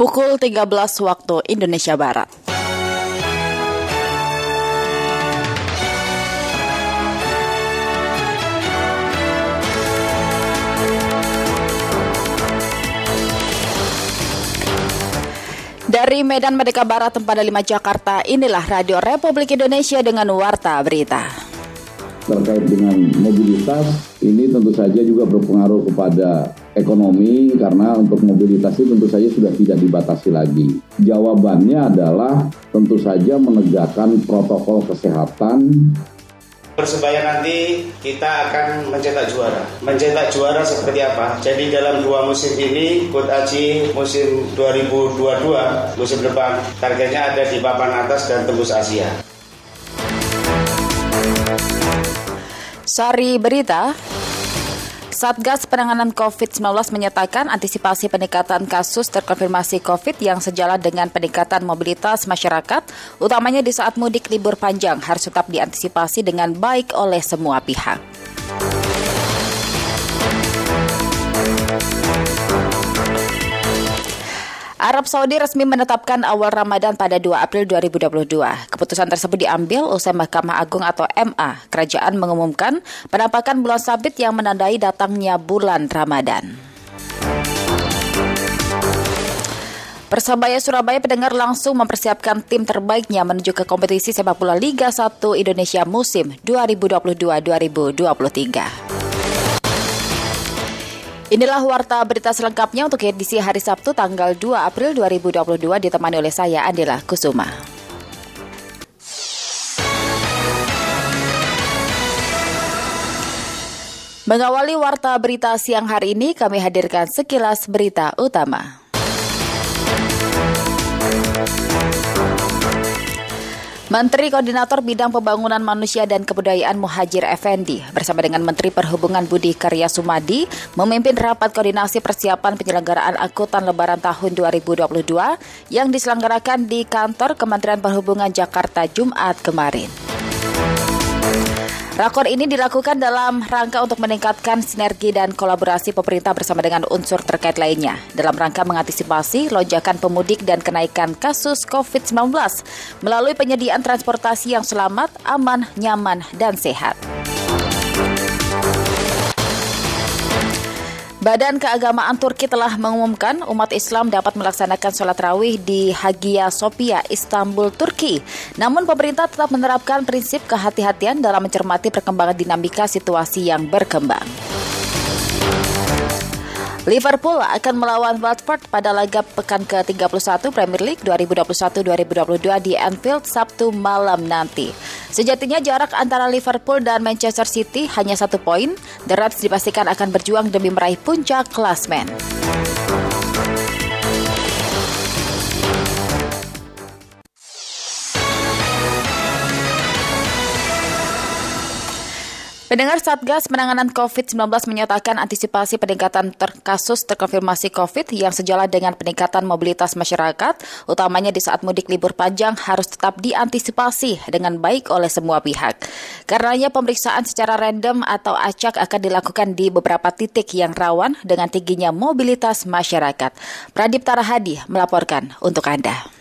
Pukul 13 waktu Indonesia Barat. Dari Medan Merdeka Barat, Tempat 5 Jakarta, inilah Radio Republik Indonesia dengan Warta Berita. Terkait dengan mobilitas, ini tentu saja juga berpengaruh kepada ekonomi karena untuk mobilitas itu tentu saja sudah tidak dibatasi lagi. Jawabannya adalah tentu saja menegakkan protokol kesehatan Persebaya nanti kita akan mencetak juara. Mencetak juara seperti apa? Jadi dalam dua musim ini, Kut Aji musim 2022, musim depan, targetnya ada di papan atas dan tembus Asia. Sari Berita, Satgas Penanganan COVID-19 menyatakan antisipasi peningkatan kasus terkonfirmasi COVID yang sejalan dengan peningkatan mobilitas masyarakat, utamanya di saat mudik libur panjang, harus tetap diantisipasi dengan baik oleh semua pihak. Arab Saudi resmi menetapkan awal Ramadan pada 2 April 2022. Keputusan tersebut diambil usai Mahkamah Agung atau MA. Kerajaan mengumumkan penampakan bulan sabit yang menandai datangnya bulan Ramadan. Persebaya Surabaya pendengar langsung mempersiapkan tim terbaiknya menuju ke kompetisi sepak bola Liga 1 Indonesia musim 2022-2023. Inilah warta berita selengkapnya untuk edisi hari Sabtu tanggal 2 April 2022 ditemani oleh saya Andila Kusuma. Mengawali warta berita siang hari ini kami hadirkan sekilas berita utama. Menteri Koordinator Bidang Pembangunan Manusia dan Kebudayaan Muhajir Effendi bersama dengan Menteri Perhubungan Budi Karya Sumadi memimpin rapat koordinasi persiapan penyelenggaraan angkutan lebaran tahun 2022 yang diselenggarakan di kantor Kementerian Perhubungan Jakarta Jumat kemarin. Rakor ini dilakukan dalam rangka untuk meningkatkan sinergi dan kolaborasi pemerintah bersama dengan unsur terkait lainnya dalam rangka mengantisipasi lonjakan pemudik dan kenaikan kasus COVID-19 melalui penyediaan transportasi yang selamat, aman, nyaman, dan sehat. Badan Keagamaan Turki telah mengumumkan umat Islam dapat melaksanakan sholat rawih di Hagia Sophia, Istanbul, Turki. Namun pemerintah tetap menerapkan prinsip kehati-hatian dalam mencermati perkembangan dinamika situasi yang berkembang. Liverpool akan melawan Watford pada laga pekan ke-31 Premier League 2021-2022 di Anfield Sabtu malam nanti. Sejatinya jarak antara Liverpool dan Manchester City hanya satu poin. The Reds dipastikan akan berjuang demi meraih puncak klasmen. Pendengar Satgas Penanganan COVID-19 menyatakan antisipasi peningkatan ter kasus terkonfirmasi COVID yang sejalan dengan peningkatan mobilitas masyarakat, utamanya di saat mudik libur panjang harus tetap diantisipasi dengan baik oleh semua pihak. Karenanya pemeriksaan secara random atau acak akan dilakukan di beberapa titik yang rawan dengan tingginya mobilitas masyarakat. Pradip Tarahadi melaporkan untuk Anda.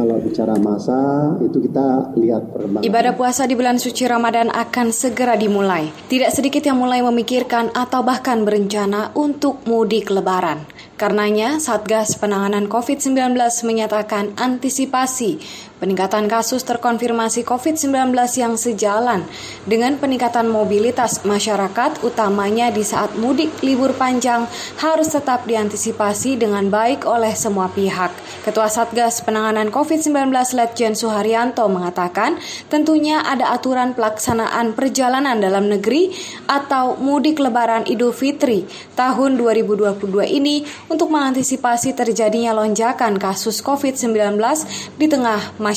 Kalau bicara masa itu kita lihat perkembangan. Ibadah puasa di bulan suci Ramadan akan segera dimulai. Tidak sedikit yang mulai memikirkan atau bahkan berencana untuk mudik lebaran. Karenanya, Satgas Penanganan COVID-19 menyatakan antisipasi peningkatan kasus terkonfirmasi COVID-19 yang sejalan dengan peningkatan mobilitas masyarakat utamanya di saat mudik libur panjang harus tetap diantisipasi dengan baik oleh semua pihak. Ketua Satgas Penanganan COVID-19 Letjen Suharyanto mengatakan tentunya ada aturan pelaksanaan perjalanan dalam negeri atau mudik lebaran Idul Fitri tahun 2022 ini untuk mengantisipasi terjadinya lonjakan kasus COVID-19 di tengah masyarakat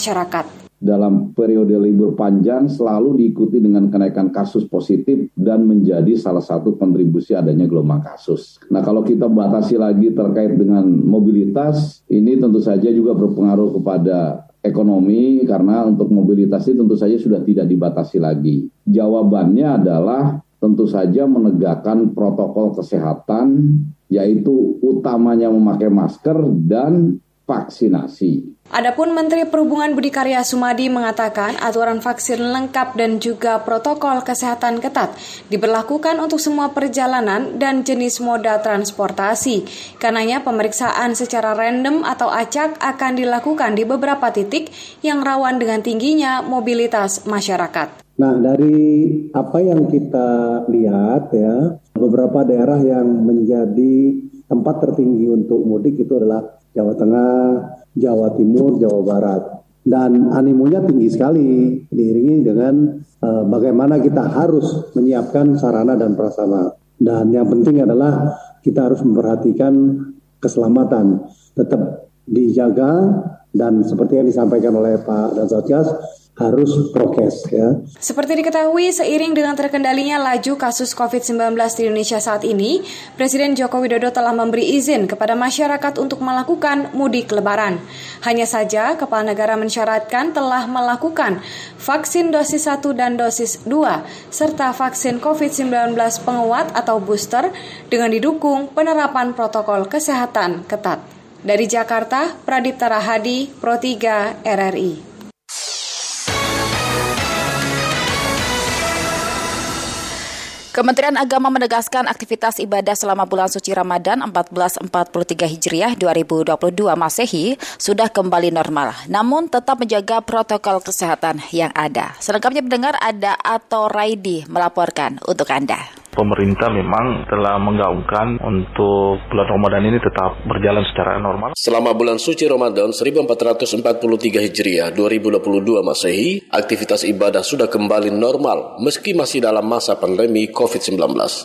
dalam periode libur panjang selalu diikuti dengan kenaikan kasus positif dan menjadi salah satu kontribusi adanya gelombang kasus. Nah, kalau kita batasi lagi terkait dengan mobilitas, ini tentu saja juga berpengaruh kepada ekonomi karena untuk mobilitas itu tentu saja sudah tidak dibatasi lagi. Jawabannya adalah tentu saja menegakkan protokol kesehatan yaitu utamanya memakai masker dan vaksinasi. Adapun Menteri Perhubungan Budi Karya Sumadi mengatakan aturan vaksin lengkap dan juga protokol kesehatan ketat diberlakukan untuk semua perjalanan dan jenis moda transportasi. Karenanya pemeriksaan secara random atau acak akan dilakukan di beberapa titik yang rawan dengan tingginya mobilitas masyarakat. Nah, dari apa yang kita lihat ya, beberapa daerah yang menjadi tempat tertinggi untuk mudik itu adalah Jawa Tengah, Jawa Timur, Jawa Barat. Dan animonya tinggi sekali diiringi dengan uh, bagaimana kita harus menyiapkan sarana dan prasarana. Dan yang penting adalah kita harus memperhatikan keselamatan tetap dijaga dan seperti yang disampaikan oleh Pak Dan Satgas harus prokes ya. Seperti diketahui, seiring dengan terkendalinya laju kasus COVID-19 di Indonesia saat ini, Presiden Joko Widodo telah memberi izin kepada masyarakat untuk melakukan mudik lebaran. Hanya saja, Kepala Negara mensyaratkan telah melakukan vaksin dosis 1 dan dosis 2, serta vaksin COVID-19 penguat atau booster dengan didukung penerapan protokol kesehatan ketat. Dari Jakarta, Pradip Tarahadi, Pro 3, RRI. Kementerian Agama menegaskan aktivitas ibadah selama bulan suci Ramadan 1443 Hijriah 2022 Masehi sudah kembali normal, namun tetap menjaga protokol kesehatan yang ada. Selengkapnya mendengar ada atau Raidi melaporkan untuk Anda pemerintah memang telah menggaungkan untuk bulan Ramadan ini tetap berjalan secara normal. Selama bulan suci Ramadan 1443 Hijriah 2022 Masehi, aktivitas ibadah sudah kembali normal meski masih dalam masa pandemi COVID-19.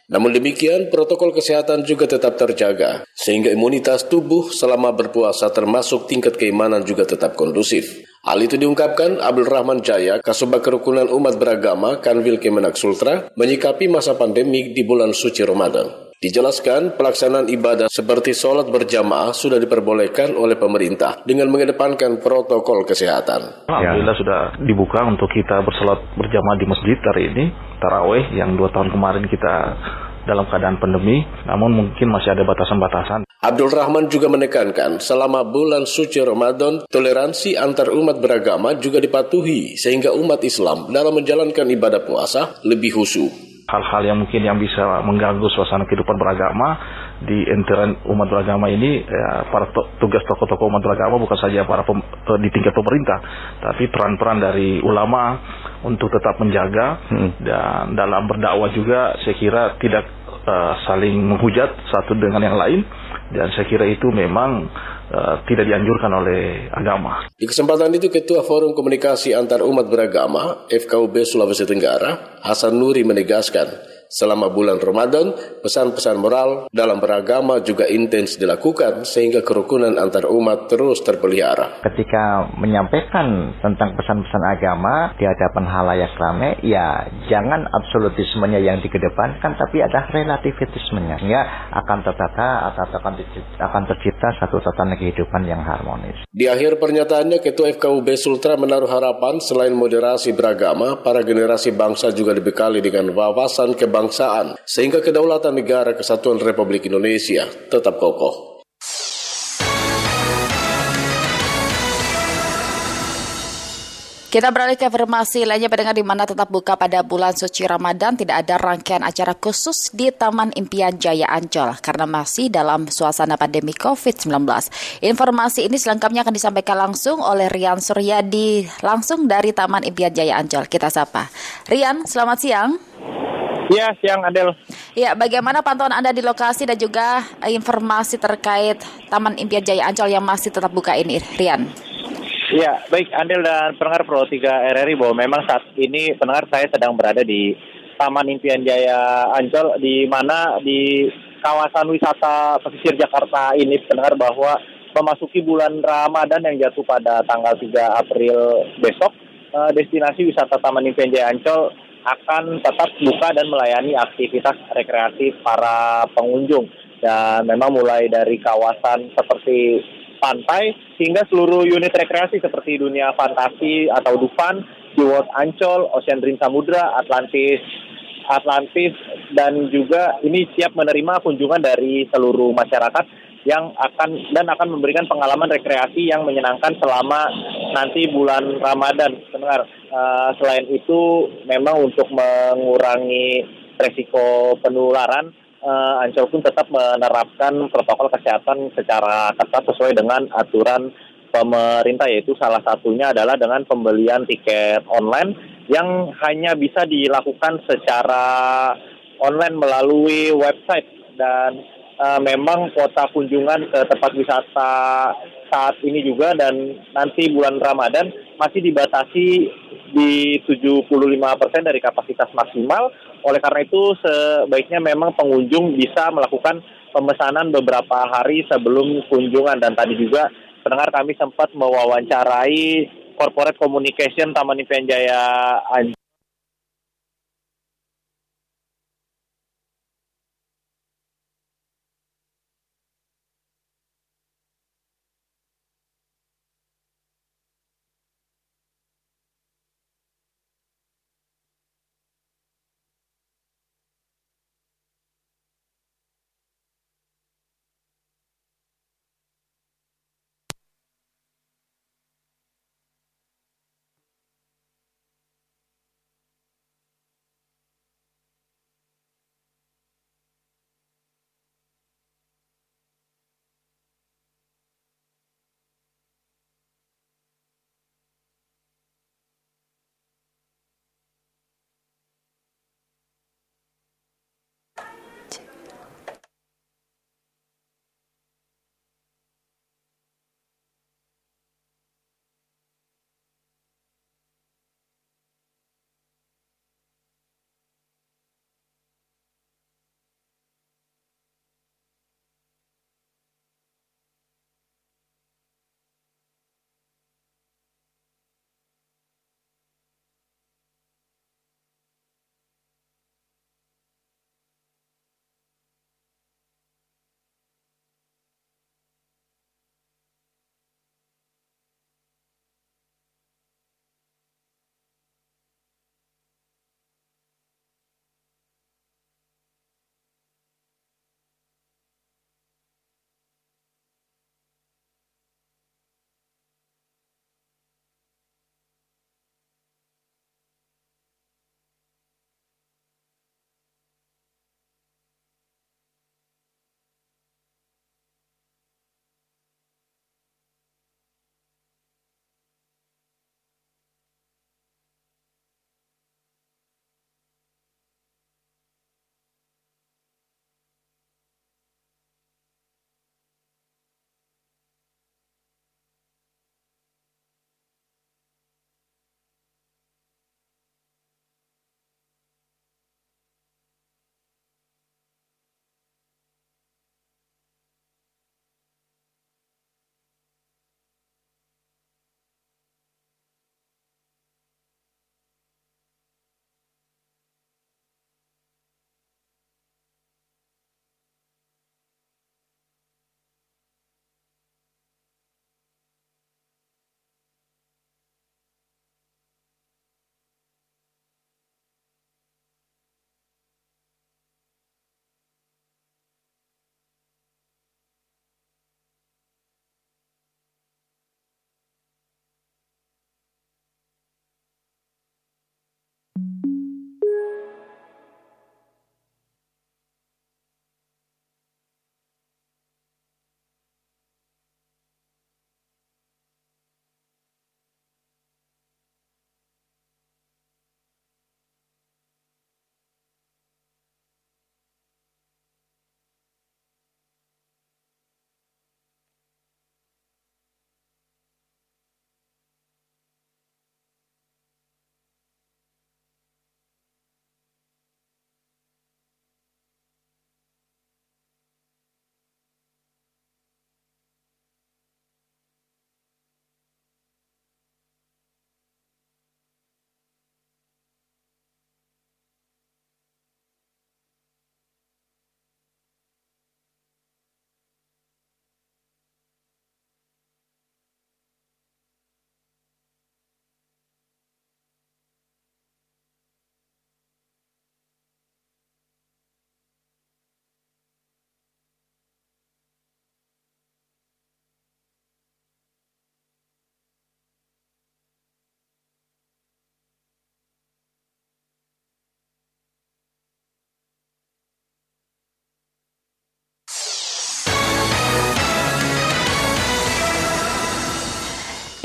Namun demikian, protokol kesehatan juga tetap terjaga, sehingga imunitas tubuh selama berpuasa termasuk tingkat keimanan juga tetap kondusif. Hal itu diungkapkan Abdul Rahman Jaya, Kasubag Kerukunan Umat Beragama Kanwil Kemenak Sultra, menyikapi masa pandemi di bulan suci Ramadan. Dijelaskan, pelaksanaan ibadah seperti sholat berjamaah sudah diperbolehkan oleh pemerintah dengan mengedepankan protokol kesehatan. Alhamdulillah ya. sudah dibuka untuk kita bersolat berjamaah di masjid hari ini, taraweh yang dua tahun kemarin kita dalam keadaan pandemi, namun mungkin masih ada batasan-batasan. Abdul Rahman juga menekankan selama bulan suci Ramadan, toleransi antar umat beragama juga dipatuhi sehingga umat Islam dalam menjalankan ibadah puasa lebih khusyuk. Hal-hal yang mungkin yang bisa mengganggu suasana kehidupan beragama di intern umat beragama ini ya, para to tugas tokoh-tokoh umat beragama bukan saja para pem di tingkat pemerintah, tapi peran-peran dari ulama untuk tetap menjaga hmm. dan dalam berdakwah juga saya kira tidak uh, saling menghujat satu dengan yang lain dan saya kira itu memang uh, tidak dianjurkan oleh agama. Di kesempatan itu Ketua Forum Komunikasi Antar Umat Beragama FKUB Sulawesi Tenggara Hasan Nuri menegaskan Selama bulan Ramadan, pesan-pesan moral dalam beragama juga intens dilakukan sehingga kerukunan antar umat terus terpelihara. Ketika menyampaikan tentang pesan-pesan agama di hadapan halayak ramai, ya jangan absolutismenya yang dikedepankan, tapi ada relativitismenya. Ya akan tertata atau akan tercipta, akan tercipta satu tatanan kehidupan yang harmonis. Di akhir pernyataannya, Ketua FKUB Sultra menaruh harapan selain moderasi beragama, para generasi bangsa juga dibekali dengan wawasan kebangsaan kebangsaan, sehingga kedaulatan negara kesatuan Republik Indonesia tetap kokoh. Kita beralih ke informasi lainnya pendengar di mana tetap buka pada bulan suci Ramadan tidak ada rangkaian acara khusus di Taman Impian Jaya Ancol karena masih dalam suasana pandemi COVID-19. Informasi ini selengkapnya akan disampaikan langsung oleh Rian Suryadi langsung dari Taman Impian Jaya Ancol. Kita sapa. Rian, selamat siang. Ya, siang Adel. Ya, bagaimana pantauan Anda di lokasi dan juga informasi terkait Taman Impian Jaya Ancol yang masih tetap buka ini, Rian? Ya, baik Andel dan pendengar Pro 3 RRI bahwa memang saat ini pendengar saya sedang berada di Taman Impian Jaya Ancol di mana di kawasan wisata pesisir Jakarta ini pendengar bahwa memasuki bulan Ramadan yang jatuh pada tanggal 3 April besok eh, destinasi wisata Taman Impian Jaya Ancol akan tetap buka dan melayani aktivitas rekreasi para pengunjung. Dan memang mulai dari kawasan seperti pantai hingga seluruh unit rekreasi seperti dunia fantasi atau Dufan, SeaWorld Ancol, Ocean Dream Samudra, Atlantis, Atlantis dan juga ini siap menerima kunjungan dari seluruh masyarakat yang akan dan akan memberikan pengalaman rekreasi yang menyenangkan selama nanti bulan Ramadan. Dengar. Uh, selain itu, memang untuk mengurangi resiko penularan, uh, Ancol pun tetap menerapkan protokol kesehatan secara ketat sesuai dengan aturan pemerintah yaitu salah satunya adalah dengan pembelian tiket online yang hanya bisa dilakukan secara online melalui website dan uh, memang kuota kunjungan ke tempat wisata saat ini juga dan nanti bulan Ramadan masih dibatasi di 75% dari kapasitas maksimal. Oleh karena itu sebaiknya memang pengunjung bisa melakukan pemesanan beberapa hari sebelum kunjungan dan tadi juga pendengar kami sempat mewawancarai corporate communication Taman Impian Jaya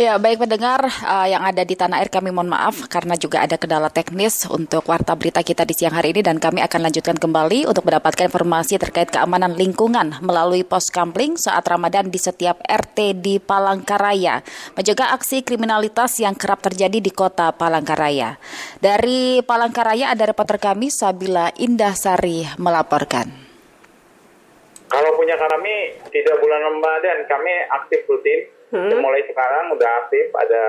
Ya, baik pendengar uh, yang ada di tanah air kami mohon maaf karena juga ada kendala teknis untuk warta berita kita di siang hari ini dan kami akan lanjutkan kembali untuk mendapatkan informasi terkait keamanan lingkungan melalui pos kampling saat Ramadan di setiap RT di Palangkaraya, menjaga aksi kriminalitas yang kerap terjadi di kota Palangkaraya. Dari Palangkaraya ada reporter kami Sabila Indahsari melaporkan. Kalau punya kami tidak bulan Ramadan kami aktif rutin hmm. mulai sekarang udah aktif ada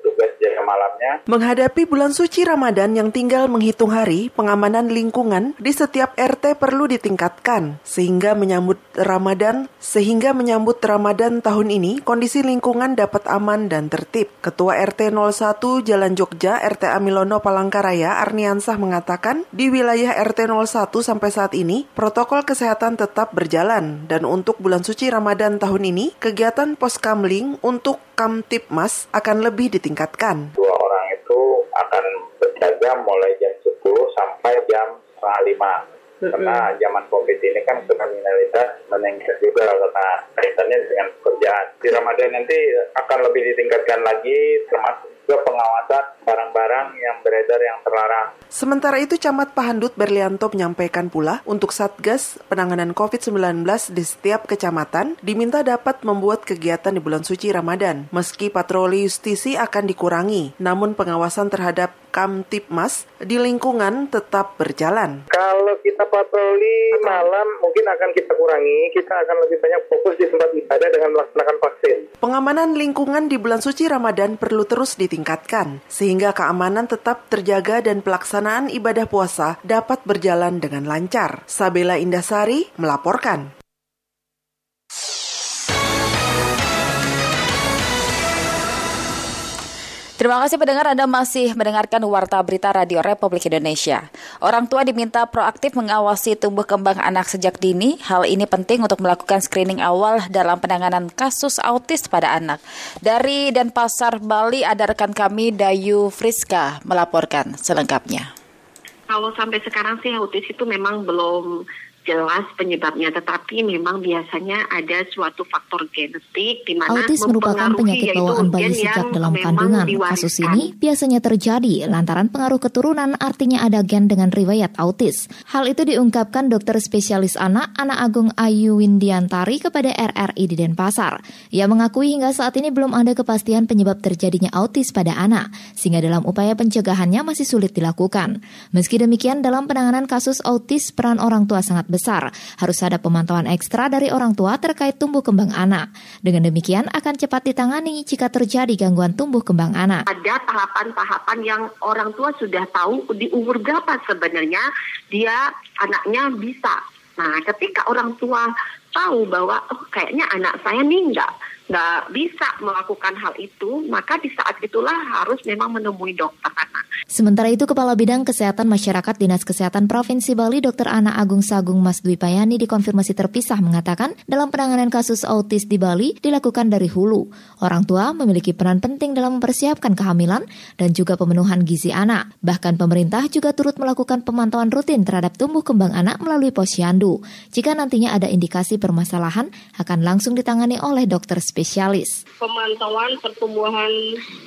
tugas jaga malamnya. Menghadapi bulan suci Ramadan yang tinggal menghitung hari, pengamanan lingkungan di setiap RT perlu ditingkatkan sehingga menyambut Ramadan sehingga menyambut Ramadan tahun ini kondisi lingkungan dapat aman dan tertib. Ketua RT 01 Jalan Jogja RT Amilono Palangkaraya Arniansah mengatakan di wilayah RT 01 sampai saat ini protokol kesehatan tetap berjalan dan untuk bulan suci Ramadan tahun ini kegiatan pos kamli untuk Kamtipmas akan lebih ditingkatkan. Dua orang itu akan berjaga mulai jam 10 sampai jam setengah lima. Karena zaman COVID ini kan kriminalitas meningkat juga karena kaitannya dengan pekerjaan. Di Ramadan nanti akan lebih ditingkatkan lagi termasuk juga pengawasan barang-barang yang beredar yang terlarang. Sementara itu Camat Pahandut Berlianto menyampaikan pula untuk Satgas penanganan COVID-19 di setiap kecamatan diminta dapat membuat kegiatan di bulan suci Ramadan. Meski patroli justisi akan dikurangi, namun pengawasan terhadap Kamtipmas di lingkungan tetap berjalan. Kalau kita patroli malam mungkin akan kita kurangi, kita akan lebih banyak fokus di tempat ibadah dengan melaksanakan vaksin. Pengamanan lingkungan di bulan suci Ramadan perlu terus ditingkatkan, sehingga keamanan tetap terjaga dan pelaksanaan ibadah puasa dapat berjalan dengan lancar. Sabela Indasari melaporkan. Terima kasih pendengar Anda masih mendengarkan Warta Berita Radio Republik Indonesia. Orang tua diminta proaktif mengawasi tumbuh kembang anak sejak dini. Hal ini penting untuk melakukan screening awal dalam penanganan kasus autis pada anak. Dari Denpasar, Bali, ada rekan kami Dayu Friska melaporkan selengkapnya. Kalau sampai sekarang sih autis itu memang belum jelas penyebabnya, tetapi memang biasanya ada suatu faktor genetik di mana autis merupakan penyakit bawaan bayi sejak dalam kandungan. Diwariskan. Kasus ini biasanya terjadi lantaran pengaruh keturunan, artinya ada gen dengan riwayat autis. Hal itu diungkapkan dokter spesialis anak Anak Agung Ayu Windiantari kepada RRI di Denpasar. Ia mengakui hingga saat ini belum ada kepastian penyebab terjadinya autis pada anak, sehingga dalam upaya pencegahannya masih sulit dilakukan. Meski demikian, dalam penanganan kasus autis peran orang tua sangat besar besar. Harus ada pemantauan ekstra dari orang tua terkait tumbuh kembang anak. Dengan demikian akan cepat ditangani jika terjadi gangguan tumbuh kembang anak. Ada tahapan-tahapan yang orang tua sudah tahu di umur berapa sebenarnya dia anaknya bisa. Nah, ketika orang tua tahu bahwa oh, kayaknya anak saya nih enggak nggak bisa melakukan hal itu, maka di saat itulah harus memang menemui dokter anak. Sementara itu, Kepala Bidang Kesehatan Masyarakat Dinas Kesehatan Provinsi Bali, Dr. Ana Agung Sagung Mas Dwi Payani dikonfirmasi terpisah mengatakan dalam penanganan kasus autis di Bali dilakukan dari hulu. Orang tua memiliki peran penting dalam mempersiapkan kehamilan dan juga pemenuhan gizi anak. Bahkan pemerintah juga turut melakukan pemantauan rutin terhadap tumbuh kembang anak melalui posyandu. Jika nantinya ada indikasi permasalahan, akan langsung ditangani oleh dokter spesialis spesialis. Pemantauan pertumbuhan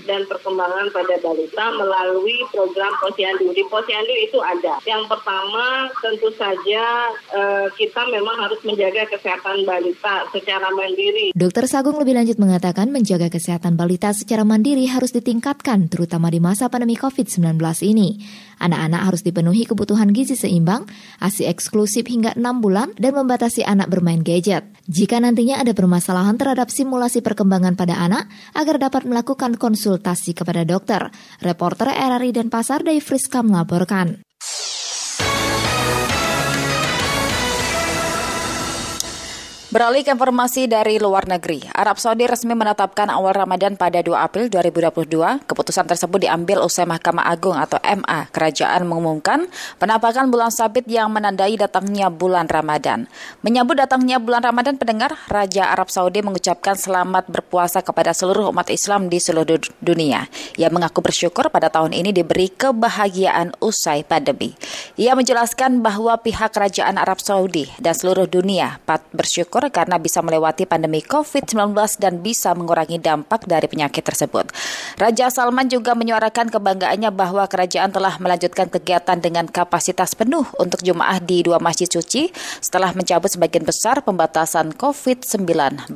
dan perkembangan pada balita melalui program posyandu. Di posyandu itu ada. Yang pertama tentu saja eh, kita memang harus menjaga kesehatan balita secara mandiri. Dokter Sagung lebih lanjut mengatakan menjaga kesehatan balita secara mandiri harus ditingkatkan terutama di masa pandemi COVID-19 ini. Anak-anak harus dipenuhi kebutuhan gizi seimbang, ASI eksklusif hingga 6 bulan, dan membatasi anak bermain gadget. Jika nantinya ada permasalahan terhadap simulasi perkembangan pada anak, agar dapat melakukan konsultasi kepada dokter. Reporter RRI dan Pasar Dave Friska melaporkan. Beralih ke informasi dari luar negeri, Arab Saudi resmi menetapkan awal Ramadan pada 2 April 2022. Keputusan tersebut diambil usai Mahkamah Agung atau MA Kerajaan mengumumkan penampakan bulan sabit yang menandai datangnya bulan Ramadan. Menyambut datangnya bulan Ramadan pendengar, Raja Arab Saudi mengucapkan selamat berpuasa kepada seluruh umat Islam di seluruh dunia. Ia mengaku bersyukur pada tahun ini diberi kebahagiaan usai pandemi. Ia menjelaskan bahwa pihak Kerajaan Arab Saudi dan seluruh dunia bersyukur karena bisa melewati pandemi COVID-19 dan bisa mengurangi dampak dari penyakit tersebut. Raja Salman juga menyuarakan kebanggaannya bahwa kerajaan telah melanjutkan kegiatan dengan kapasitas penuh untuk jemaah di dua masjid suci setelah mencabut sebagian besar pembatasan COVID-19.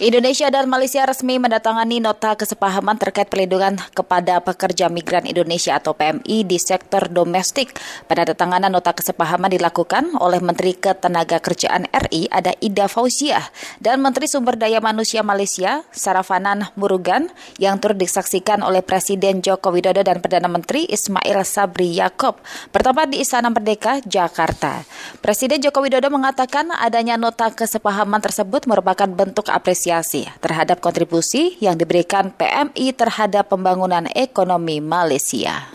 Indonesia dan Malaysia resmi mendatangani nota kesepahaman terkait perlindungan kepada pekerja migran Indonesia atau PMI di sektor domestik. Penandatanganan nota kesepahaman dilakukan oleh Menteri Ketenagakerjaan RI ada Ida Fauziah dan Menteri Sumber Daya Manusia Malaysia Sarafanan Murugan yang turut disaksikan oleh Presiden Joko Widodo dan Perdana Menteri Ismail Sabri Yaakob bertempat di Istana Merdeka, Jakarta. Presiden Joko Widodo mengatakan adanya nota kesepahaman tersebut merupakan bentuk apresiasi apresiasi terhadap kontribusi yang diberikan PMI terhadap pembangunan ekonomi Malaysia.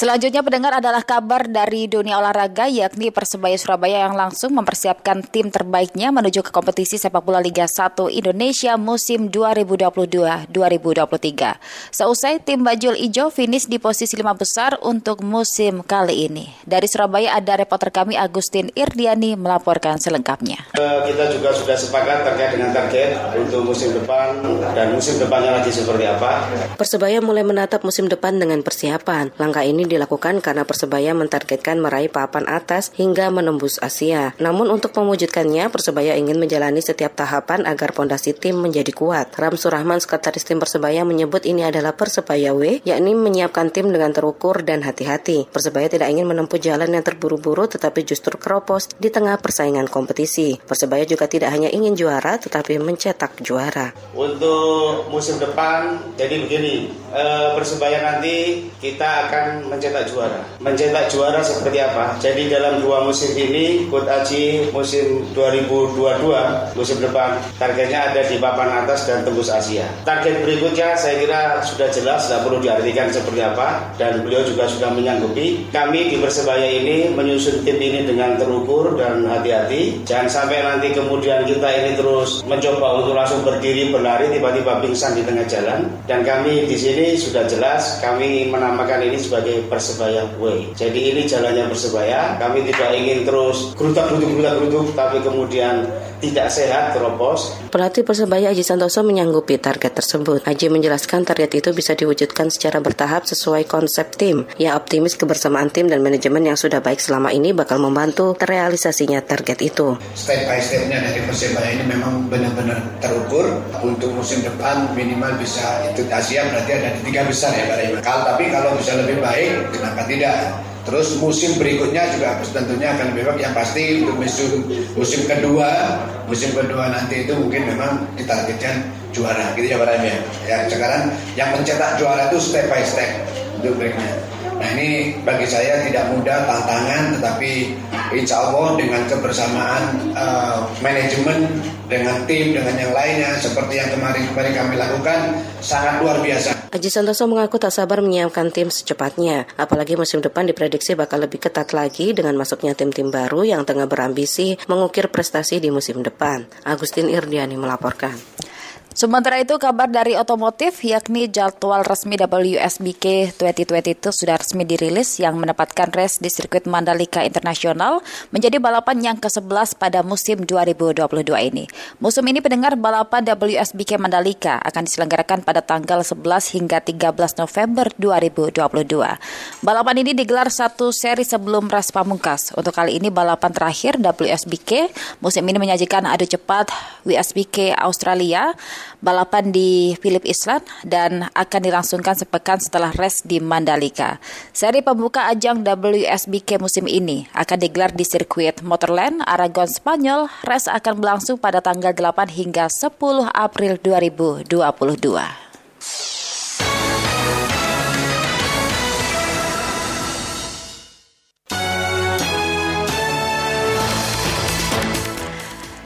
Selanjutnya pendengar adalah kabar dari dunia olahraga yakni Persebaya Surabaya yang langsung mempersiapkan tim terbaiknya menuju ke kompetisi sepak bola Liga 1 Indonesia musim 2022-2023. Seusai tim Bajul Ijo finish di posisi lima besar untuk musim kali ini. Dari Surabaya ada reporter kami Agustin Irdiani melaporkan selengkapnya. Eh, kita juga sudah sepakat terkait dengan target untuk musim depan dan musim depannya lagi seperti apa. Persebaya mulai menatap musim depan dengan persiapan. Langkah ini dilakukan karena Persebaya mentargetkan meraih papan atas hingga menembus Asia. Namun untuk mewujudkannya, Persebaya ingin menjalani setiap tahapan agar pondasi tim menjadi kuat. Ram Surahman, sekretaris tim Persebaya menyebut ini adalah Persebaya W, yakni menyiapkan tim dengan terukur dan hati-hati. Persebaya tidak ingin menempuh jalan yang terburu-buru tetapi justru keropos di tengah persaingan kompetisi. Persebaya juga tidak hanya ingin juara tetapi mencetak juara. Untuk musim depan, jadi begini, eh, Persebaya nanti kita akan mencetak juara. Mencetak juara seperti apa? Jadi dalam dua musim ini, Kut Aji musim 2022, musim depan, targetnya ada di papan atas dan tembus Asia. Target berikutnya saya kira sudah jelas, tidak perlu diartikan seperti apa, dan beliau juga sudah menyanggupi. Kami di Persebaya ini menyusun tim ini dengan terukur dan hati-hati. Jangan sampai nanti kemudian kita ini terus mencoba untuk langsung berdiri berlari tiba-tiba pingsan di tengah jalan. Dan kami di sini sudah jelas, kami menamakan ini sebagai Persebaya Way. Jadi ini jalannya Persebaya. Kami tidak ingin terus gerutak gerutuk gerutak gerutuk, tapi kemudian tidak sehat teropos. Pelatih Persebaya Aji Santoso menyanggupi target tersebut. Aji menjelaskan target itu bisa diwujudkan secara bertahap sesuai konsep tim. Ia optimis kebersamaan tim dan manajemen yang sudah baik selama ini bakal membantu terrealisasinya target itu. Step by stepnya dari Persebaya ini memang benar-benar terukur. Untuk musim depan minimal bisa itu Asia berarti ada di tiga besar ya Pak Kalau tapi kalau bisa lebih baik kenapa tidak? Terus musim berikutnya juga tentunya akan lebih baik. Yang pasti untuk musim musim kedua, musim kedua nanti itu mungkin memang ditargetkan juara, gitu ya Pak ya. Ya sekarang yang mencetak juara itu step by step untuk berikutnya. Nah ini bagi saya tidak mudah tantangan, tetapi insya Allah dengan kebersamaan uh, manajemen dengan tim dengan yang lainnya seperti yang kemarin-kemarin kami lakukan sangat luar biasa. Aji Santoso mengaku tak sabar menyiapkan tim secepatnya, apalagi musim depan diprediksi bakal lebih ketat lagi dengan masuknya tim-tim baru yang tengah berambisi mengukir prestasi di musim depan. Agustin Irdiani melaporkan. Sementara itu kabar dari otomotif yakni jadwal resmi WSBK 2022 sudah resmi dirilis yang menempatkan race di sirkuit Mandalika Internasional menjadi balapan yang ke-11 pada musim 2022 ini. Musim ini pendengar balapan WSBK Mandalika akan diselenggarakan pada tanggal 11 hingga 13 November 2022. Balapan ini digelar satu seri sebelum race pamungkas. Untuk kali ini balapan terakhir WSBK musim ini menyajikan adu cepat WSBK Australia balapan di Philip Island dan akan dilangsungkan sepekan setelah race di Mandalika. Seri pembuka ajang WSBK musim ini akan digelar di sirkuit Motorland, Aragon, Spanyol. Race akan berlangsung pada tanggal 8 hingga 10 April 2022.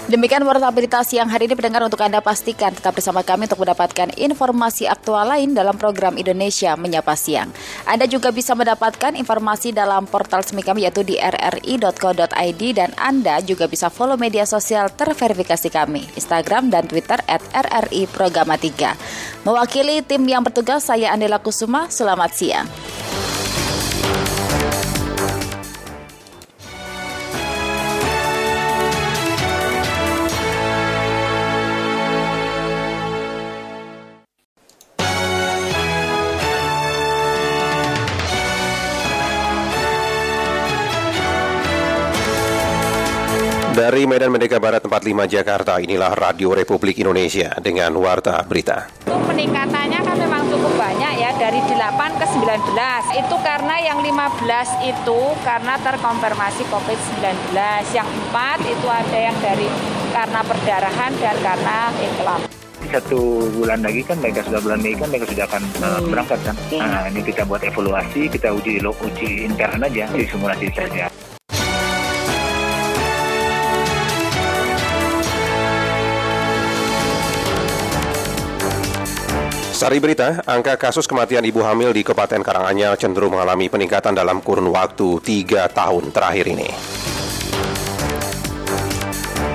Demikian berita siang hari ini pendengar untuk Anda pastikan tetap bersama kami untuk mendapatkan informasi aktual lain dalam program Indonesia Menyapa Siang. Anda juga bisa mendapatkan informasi dalam portal resmi kami yaitu di rri.co.id dan Anda juga bisa follow media sosial terverifikasi kami, Instagram dan Twitter at RRI Programa 3. Mewakili tim yang bertugas, saya Andela Kusuma, selamat siang. Dari Medan Merdeka Barat 45 Jakarta, inilah Radio Republik Indonesia dengan Warta Berita. Itu peningkatannya kan memang cukup banyak ya, dari 8 ke 19. Itu karena yang 15 itu karena terkonfirmasi COVID-19. Yang 4 itu ada yang dari karena perdarahan dan karena iklam satu bulan lagi kan mereka sudah bulan Mei kan mereka sudah akan uh, berangkat kan. Iya. Nah, ini kita buat evaluasi, kita uji uji intern aja, di simulasi saja. Sari berita, angka kasus kematian ibu hamil di Kabupaten Karanganyar cenderung mengalami peningkatan dalam kurun waktu tiga tahun terakhir ini.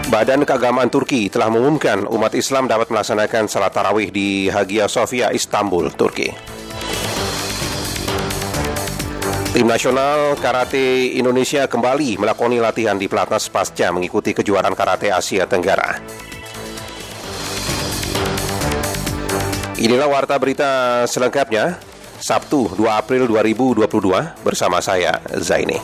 Badan Keagamaan Turki telah mengumumkan umat Islam dapat melaksanakan salat tarawih di Hagia Sophia, Istanbul, Turki. Tim nasional karate Indonesia kembali melakoni latihan di Pelatnas pasca mengikuti kejuaraan karate Asia Tenggara. Inilah warta berita selengkapnya Sabtu 2 April 2022 bersama saya Zaini.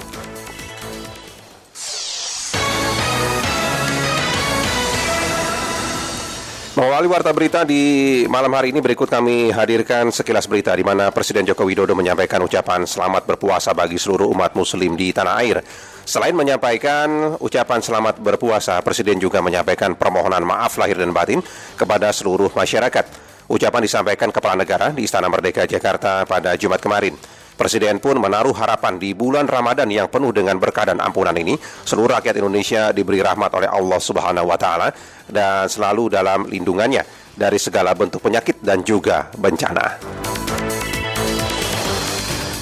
Mengawali warta berita di malam hari ini berikut kami hadirkan sekilas berita di mana Presiden Joko Widodo menyampaikan ucapan selamat berpuasa bagi seluruh umat muslim di tanah air. Selain menyampaikan ucapan selamat berpuasa, Presiden juga menyampaikan permohonan maaf lahir dan batin kepada seluruh masyarakat. Ucapan disampaikan Kepala Negara di Istana Merdeka Jakarta pada Jumat kemarin. Presiden pun menaruh harapan di bulan Ramadan yang penuh dengan berkah dan ampunan ini, seluruh rakyat Indonesia diberi rahmat oleh Allah Subhanahu wa taala dan selalu dalam lindungannya dari segala bentuk penyakit dan juga bencana.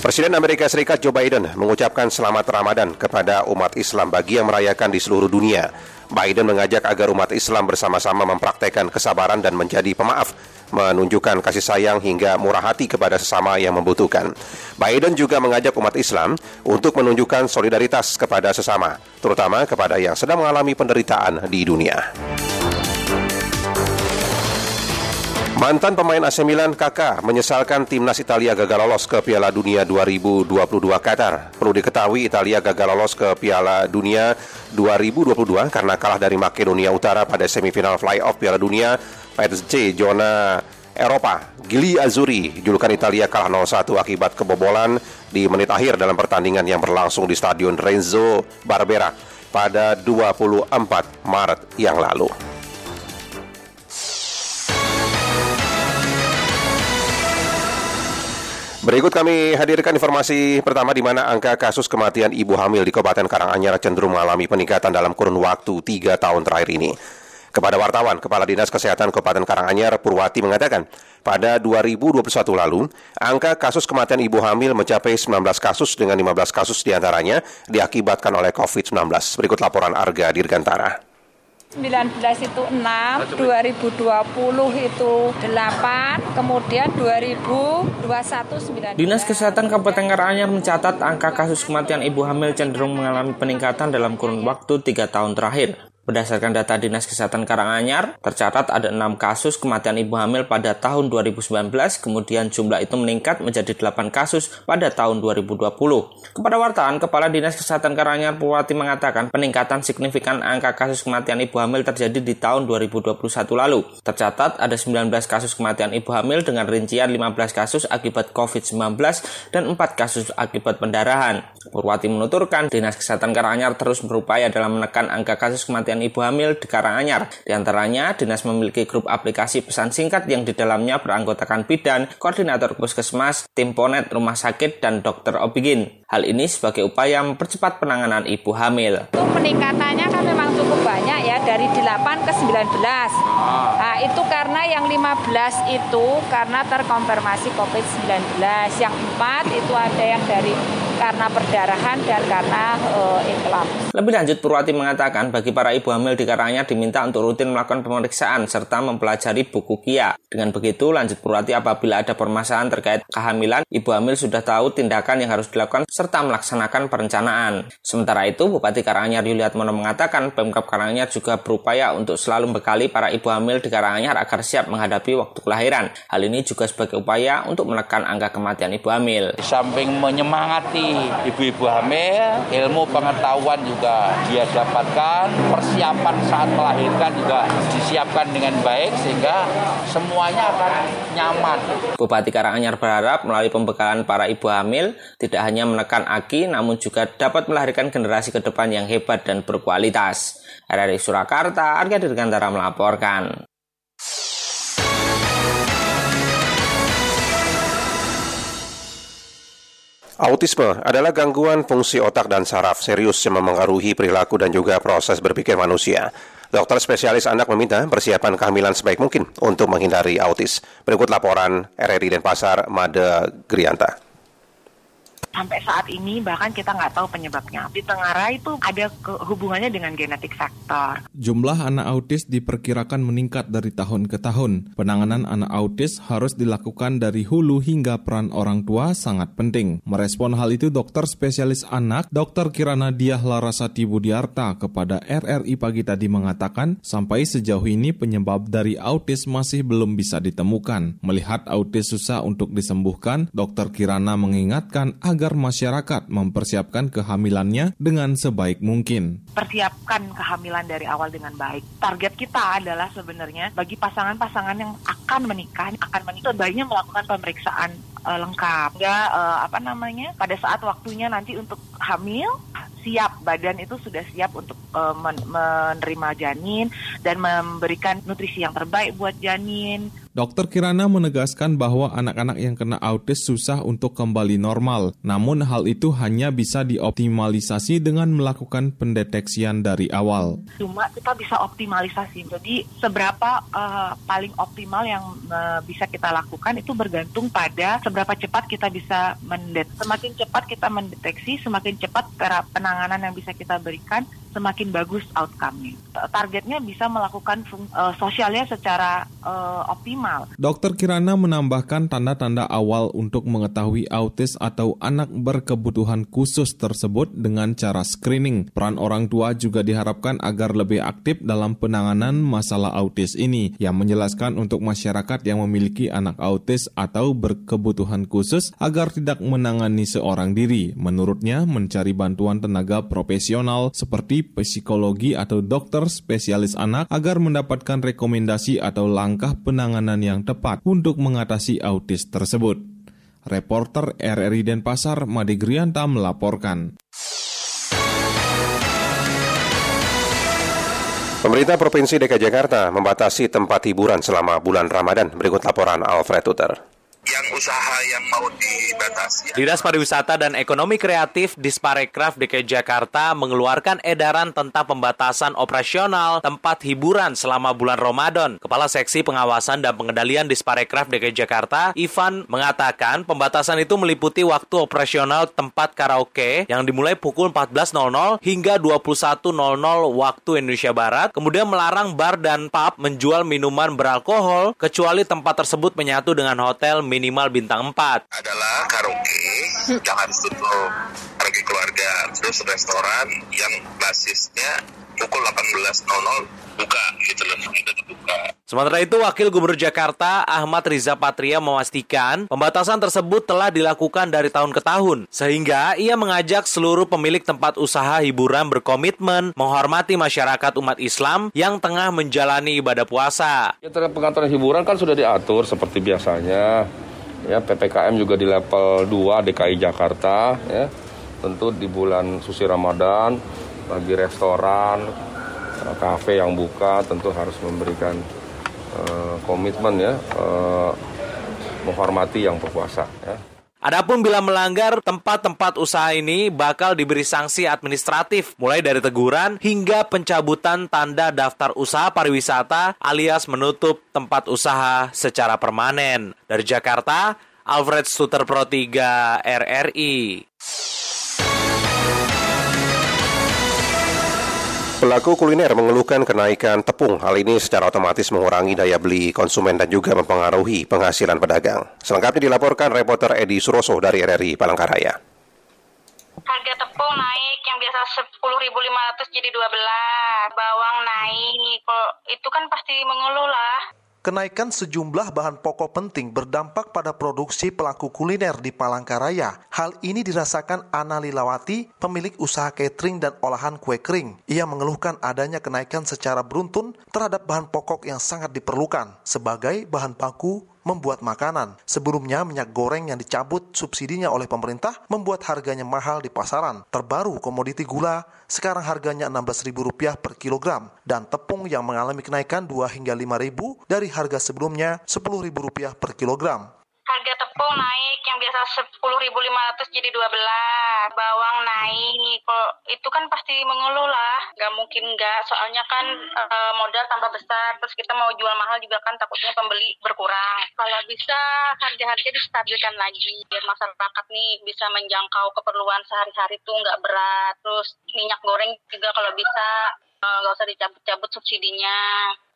Presiden Amerika Serikat Joe Biden mengucapkan selamat Ramadan kepada umat Islam bagi yang merayakan di seluruh dunia. Biden mengajak agar umat Islam bersama-sama mempraktekkan kesabaran dan menjadi pemaaf menunjukkan kasih sayang hingga murah hati kepada sesama yang membutuhkan. Biden juga mengajak umat Islam untuk menunjukkan solidaritas kepada sesama, terutama kepada yang sedang mengalami penderitaan di dunia. Mantan pemain AC Milan Kakak menyesalkan timnas Italia gagal lolos ke Piala Dunia 2022 Qatar. Perlu diketahui Italia gagal lolos ke Piala Dunia 2022 karena kalah dari Makedonia Utara pada semifinal playoff Piala Dunia PSG zona Eropa. Gili Azzurri, julukan Italia kalah 0-1 akibat kebobolan di menit akhir dalam pertandingan yang berlangsung di Stadion Renzo Barbera pada 24 Maret yang lalu. Berikut kami hadirkan informasi pertama di mana angka kasus kematian ibu hamil di Kabupaten Karanganyar cenderung mengalami peningkatan dalam kurun waktu tiga tahun terakhir ini. Kepada wartawan, Kepala Dinas Kesehatan Kabupaten Karanganyar Purwati mengatakan, pada 2021 lalu, angka kasus kematian ibu hamil mencapai 19 kasus dengan 15 kasus di antaranya diakibatkan oleh COVID-19. Berikut laporan Arga Dirgantara. 19 itu 6, 2020 itu 8, kemudian 2021 9. Dinas Kesehatan Kabupaten Karanganyar mencatat angka kasus kematian ibu hamil cenderung mengalami peningkatan dalam kurun waktu 3 tahun terakhir. Berdasarkan data Dinas Kesehatan Karanganyar, tercatat ada enam kasus kematian ibu hamil pada tahun 2019, kemudian jumlah itu meningkat menjadi 8 kasus pada tahun 2020. Kepada wartawan, Kepala Dinas Kesehatan Karanganyar Purwati mengatakan peningkatan signifikan angka kasus kematian ibu hamil terjadi di tahun 2021 lalu. Tercatat ada 19 kasus kematian ibu hamil dengan rincian 15 kasus akibat COVID-19 dan 4 kasus akibat pendarahan. Purwati menuturkan Dinas Kesehatan Karanganyar terus berupaya dalam menekan angka kasus kematian ibu hamil di Karanganyar. Di antaranya, Dinas memiliki grup aplikasi pesan singkat yang di dalamnya beranggotakan bidan, koordinator puskesmas, tim ponet rumah sakit, dan dokter obigin. Hal ini sebagai upaya mempercepat penanganan ibu hamil. Itu peningkatannya kan memang cukup banyak ya, dari 8 ke 19. Nah, itu karena yang 15 itu karena terkonfirmasi COVID-19. Yang 4 itu ada yang dari karena perdarahan dan karena uh, iklam. Lebih lanjut, Purwati mengatakan bagi para ibu hamil di Karanganyar diminta untuk rutin melakukan pemeriksaan serta mempelajari buku KIA. Dengan begitu, lanjut Purwati apabila ada permasalahan terkait kehamilan, ibu hamil sudah tahu tindakan yang harus dilakukan serta melaksanakan perencanaan. Sementara itu, Bupati Karanganyar Yuliatmono mengatakan Pemkap Karanganyar juga berupaya untuk selalu membekali para ibu hamil di Karanganyar agar siap menghadapi waktu kelahiran. Hal ini juga sebagai upaya untuk menekan angka kematian ibu hamil. Di samping menyemangati ibu-ibu hamil, ilmu pengetahuan juga dia dapatkan, persiapan saat melahirkan juga disiapkan dengan baik sehingga semuanya akan nyaman. Bupati Karanganyar berharap melalui pembekalan para ibu hamil tidak hanya menekan aki namun juga dapat melahirkan generasi ke depan yang hebat dan berkualitas. RRI Surakarta, Arga Dirgantara melaporkan. Autisme adalah gangguan fungsi otak dan saraf serius yang memengaruhi perilaku dan juga proses berpikir manusia. Dokter spesialis anak meminta persiapan kehamilan sebaik mungkin untuk menghindari autis. Berikut laporan RRI Denpasar, Made Grianta sampai saat ini bahkan kita nggak tahu penyebabnya. Di Tengara itu ada hubungannya dengan genetik faktor. Jumlah anak autis diperkirakan meningkat dari tahun ke tahun. Penanganan anak autis harus dilakukan dari hulu hingga peran orang tua sangat penting. Merespon hal itu dokter spesialis anak, Dr. Kirana Diah Larasati Budiarta kepada RRI pagi tadi mengatakan sampai sejauh ini penyebab dari autis masih belum bisa ditemukan. Melihat autis susah untuk disembuhkan, Dr. Kirana mengingatkan agar agar masyarakat mempersiapkan kehamilannya dengan sebaik mungkin. Persiapkan kehamilan dari awal dengan baik. Target kita adalah sebenarnya bagi pasangan-pasangan yang akan menikah, akan menikah, sebaiknya melakukan pemeriksaan uh, lengkap. Ya, uh, apa namanya? Pada saat waktunya nanti untuk hamil, siap badan itu sudah siap untuk uh, men menerima janin dan memberikan nutrisi yang terbaik buat janin Dokter Kirana menegaskan bahwa anak-anak yang kena autis susah untuk kembali normal, namun hal itu hanya bisa dioptimalisasi dengan melakukan pendeteksian dari awal. Cuma kita bisa optimalisasi, jadi seberapa uh, paling optimal yang uh, bisa kita lakukan itu bergantung pada seberapa cepat kita bisa mendeteksi. Semakin cepat kita mendeteksi, semakin cepat penanganan yang bisa kita berikan, semakin bagus outcome-nya. Targetnya bisa melakukan uh, sosialnya secara uh, optimal. Dokter Kirana menambahkan tanda-tanda awal untuk mengetahui autis atau anak berkebutuhan khusus tersebut dengan cara screening. Peran orang tua juga diharapkan agar lebih aktif dalam penanganan masalah autis ini, yang menjelaskan untuk masyarakat yang memiliki anak autis atau berkebutuhan khusus agar tidak menangani seorang diri. Menurutnya, mencari bantuan tenaga profesional seperti psikologi atau dokter spesialis anak agar mendapatkan rekomendasi atau langkah penanganan yang tepat untuk mengatasi autis tersebut. Reporter RRI Denpasar, Made Grianta melaporkan. Pemerintah Provinsi DKI Jakarta membatasi tempat hiburan selama bulan Ramadan. Berikut laporan Alfred Tuter yang usaha yang mau dibatasi. Dinas Pariwisata dan Ekonomi Kreatif Disparekraf DKI Jakarta mengeluarkan edaran tentang pembatasan operasional tempat hiburan selama bulan Ramadan. Kepala Seksi Pengawasan dan Pengendalian Disparekraf DKI Jakarta, Ivan, mengatakan pembatasan itu meliputi waktu operasional tempat karaoke yang dimulai pukul 14.00 hingga 21.00 waktu Indonesia Barat, kemudian melarang bar dan pub menjual minuman beralkohol kecuali tempat tersebut menyatu dengan hotel minimal bintang 4. Adalah karaoke yang harus tutup karaoke keluarga, terus restoran yang basisnya pukul 18.00 buka gitu loh, buka. Sementara itu, Wakil Gubernur Jakarta Ahmad Riza Patria memastikan pembatasan tersebut telah dilakukan dari tahun ke tahun, sehingga ia mengajak seluruh pemilik tempat usaha hiburan berkomitmen menghormati masyarakat umat Islam yang tengah menjalani ibadah puasa. Ya, pengaturan hiburan kan sudah diatur seperti biasanya, ya PPKM juga di level 2 DKI Jakarta, ya tentu di bulan suci Ramadan bagi restoran, eh, kafe yang buka tentu harus memberikan uh, komitmen ya uh, menghormati yang berpuasa ya. Adapun bila melanggar tempat-tempat usaha ini bakal diberi sanksi administratif mulai dari teguran hingga pencabutan tanda daftar usaha pariwisata alias menutup tempat usaha secara permanen. Dari Jakarta, Alfred Stuter Pro 3 RRI. Pelaku kuliner mengeluhkan kenaikan tepung. Hal ini secara otomatis mengurangi daya beli konsumen dan juga mempengaruhi penghasilan pedagang. Selengkapnya dilaporkan reporter Edi Suroso dari RRI Palangkaraya. Harga tepung naik yang biasa 10.500 jadi 12. Bawang naik. Itu kan pasti mengeluh lah. Kenaikan sejumlah bahan pokok penting berdampak pada produksi pelaku kuliner di Palangkaraya. Hal ini dirasakan Ana Lilawati, pemilik usaha catering dan olahan kue kering. Ia mengeluhkan adanya kenaikan secara beruntun terhadap bahan pokok yang sangat diperlukan sebagai bahan baku membuat makanan. Sebelumnya minyak goreng yang dicabut subsidinya oleh pemerintah membuat harganya mahal di pasaran. Terbaru komoditi gula sekarang harganya Rp16.000 per kilogram dan tepung yang mengalami kenaikan 2 hingga 5.000 dari harga sebelumnya Rp10.000 per kilogram tepung naik yang biasa 10.500 jadi 12 bawang naik kalau itu kan pasti mengeluh lah. Nggak mungkin nggak soalnya kan e, modal tambah besar. Terus kita mau jual mahal juga kan takutnya pembeli berkurang. Kalau bisa harga-harga distabilkan lagi. Biar masyarakat nih bisa menjangkau keperluan sehari-hari tuh nggak berat. Terus minyak goreng juga kalau bisa eh, nggak usah dicabut-cabut subsidinya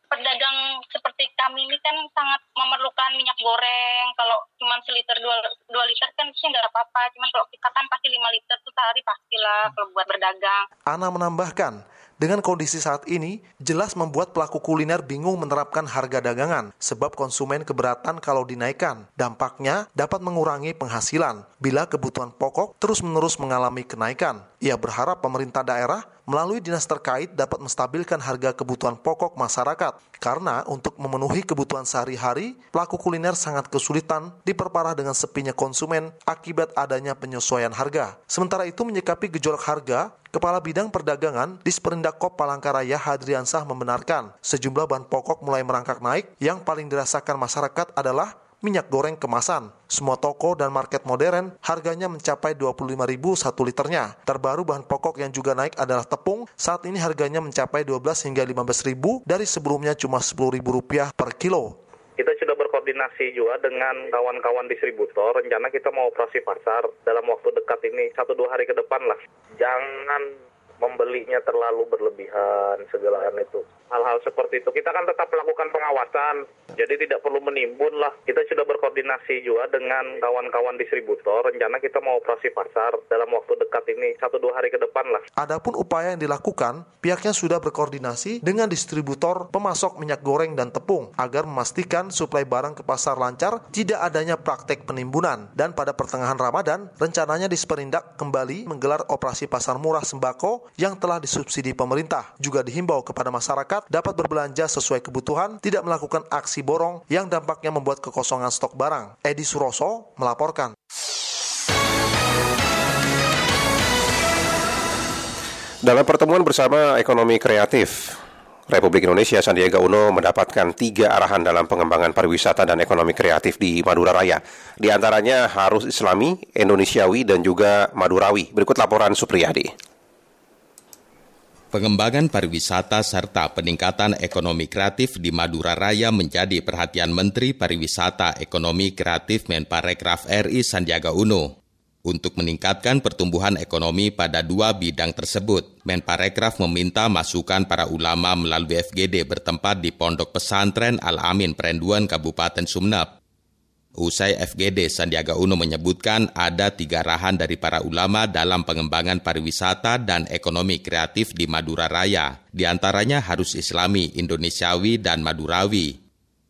pedagang seperti kami ini kan sangat memerlukan minyak goreng. Kalau cuma seliter dua, dua liter kan sih nggak apa-apa. Cuman kalau kita kan pasti lima liter tuh sehari pastilah kalau buat berdagang. Ana menambahkan, dengan kondisi saat ini, jelas membuat pelaku kuliner bingung menerapkan harga dagangan sebab konsumen keberatan kalau dinaikkan. Dampaknya dapat mengurangi penghasilan bila kebutuhan pokok terus-menerus mengalami kenaikan. Ia berharap pemerintah daerah melalui dinas terkait dapat menstabilkan harga kebutuhan pokok masyarakat. Karena untuk memenuhi kebutuhan sehari-hari, pelaku kuliner sangat kesulitan diperparah dengan sepinya konsumen akibat adanya penyesuaian harga. Sementara itu menyikapi gejolak harga, Kepala Bidang Perdagangan di Kop Palangkaraya Hadriansah membenarkan sejumlah bahan pokok mulai merangkak naik yang paling dirasakan masyarakat adalah minyak goreng kemasan. Semua toko dan market modern harganya mencapai 25.000 satu liternya. Terbaru bahan pokok yang juga naik adalah tepung. Saat ini harganya mencapai 12 hingga 15.000 dari sebelumnya cuma 10.000 rupiah per kilo. Kita sudah berkoordinasi juga dengan kawan-kawan distributor. Rencana kita mau operasi pasar dalam waktu dekat ini, satu dua hari ke depan lah. Jangan membelinya terlalu berlebihan segala itu. Hal-hal seperti itu kita kan tetap melakukan pengawasan, jadi tidak perlu menimbun lah. Kita sudah berkoordinasi juga dengan kawan-kawan distributor. Rencana kita mau operasi pasar dalam waktu dekat ini satu dua hari ke depan lah. Adapun upaya yang dilakukan, pihaknya sudah berkoordinasi dengan distributor pemasok minyak goreng dan tepung agar memastikan suplai barang ke pasar lancar, tidak adanya praktek penimbunan. Dan pada pertengahan Ramadan, rencananya Disperindak kembali menggelar operasi pasar murah sembako yang telah disubsidi pemerintah. Juga dihimbau kepada masyarakat dapat berbelanja sesuai kebutuhan, tidak melakukan aksi borong yang dampaknya membuat kekosongan stok barang. Edi Suroso melaporkan. Dalam pertemuan bersama ekonomi kreatif, Republik Indonesia Sandiaga Uno mendapatkan tiga arahan dalam pengembangan pariwisata dan ekonomi kreatif di Madura Raya. Di antaranya harus Islami, Indonesiawi, dan juga Madurawi. Berikut laporan Supriyadi. Pengembangan pariwisata serta peningkatan ekonomi kreatif di Madura Raya menjadi perhatian Menteri Pariwisata Ekonomi Kreatif Menparekraf RI Sandiaga Uno. Untuk meningkatkan pertumbuhan ekonomi pada dua bidang tersebut, Menparekraf meminta masukan para ulama melalui FGD bertempat di Pondok Pesantren Al-Amin Perenduan Kabupaten Sumnap. Usai FGD, Sandiaga Uno menyebutkan ada tiga arahan dari para ulama dalam pengembangan pariwisata dan ekonomi kreatif di Madura Raya. Di antaranya harus Islami, Indonesiawi, dan Madurawi.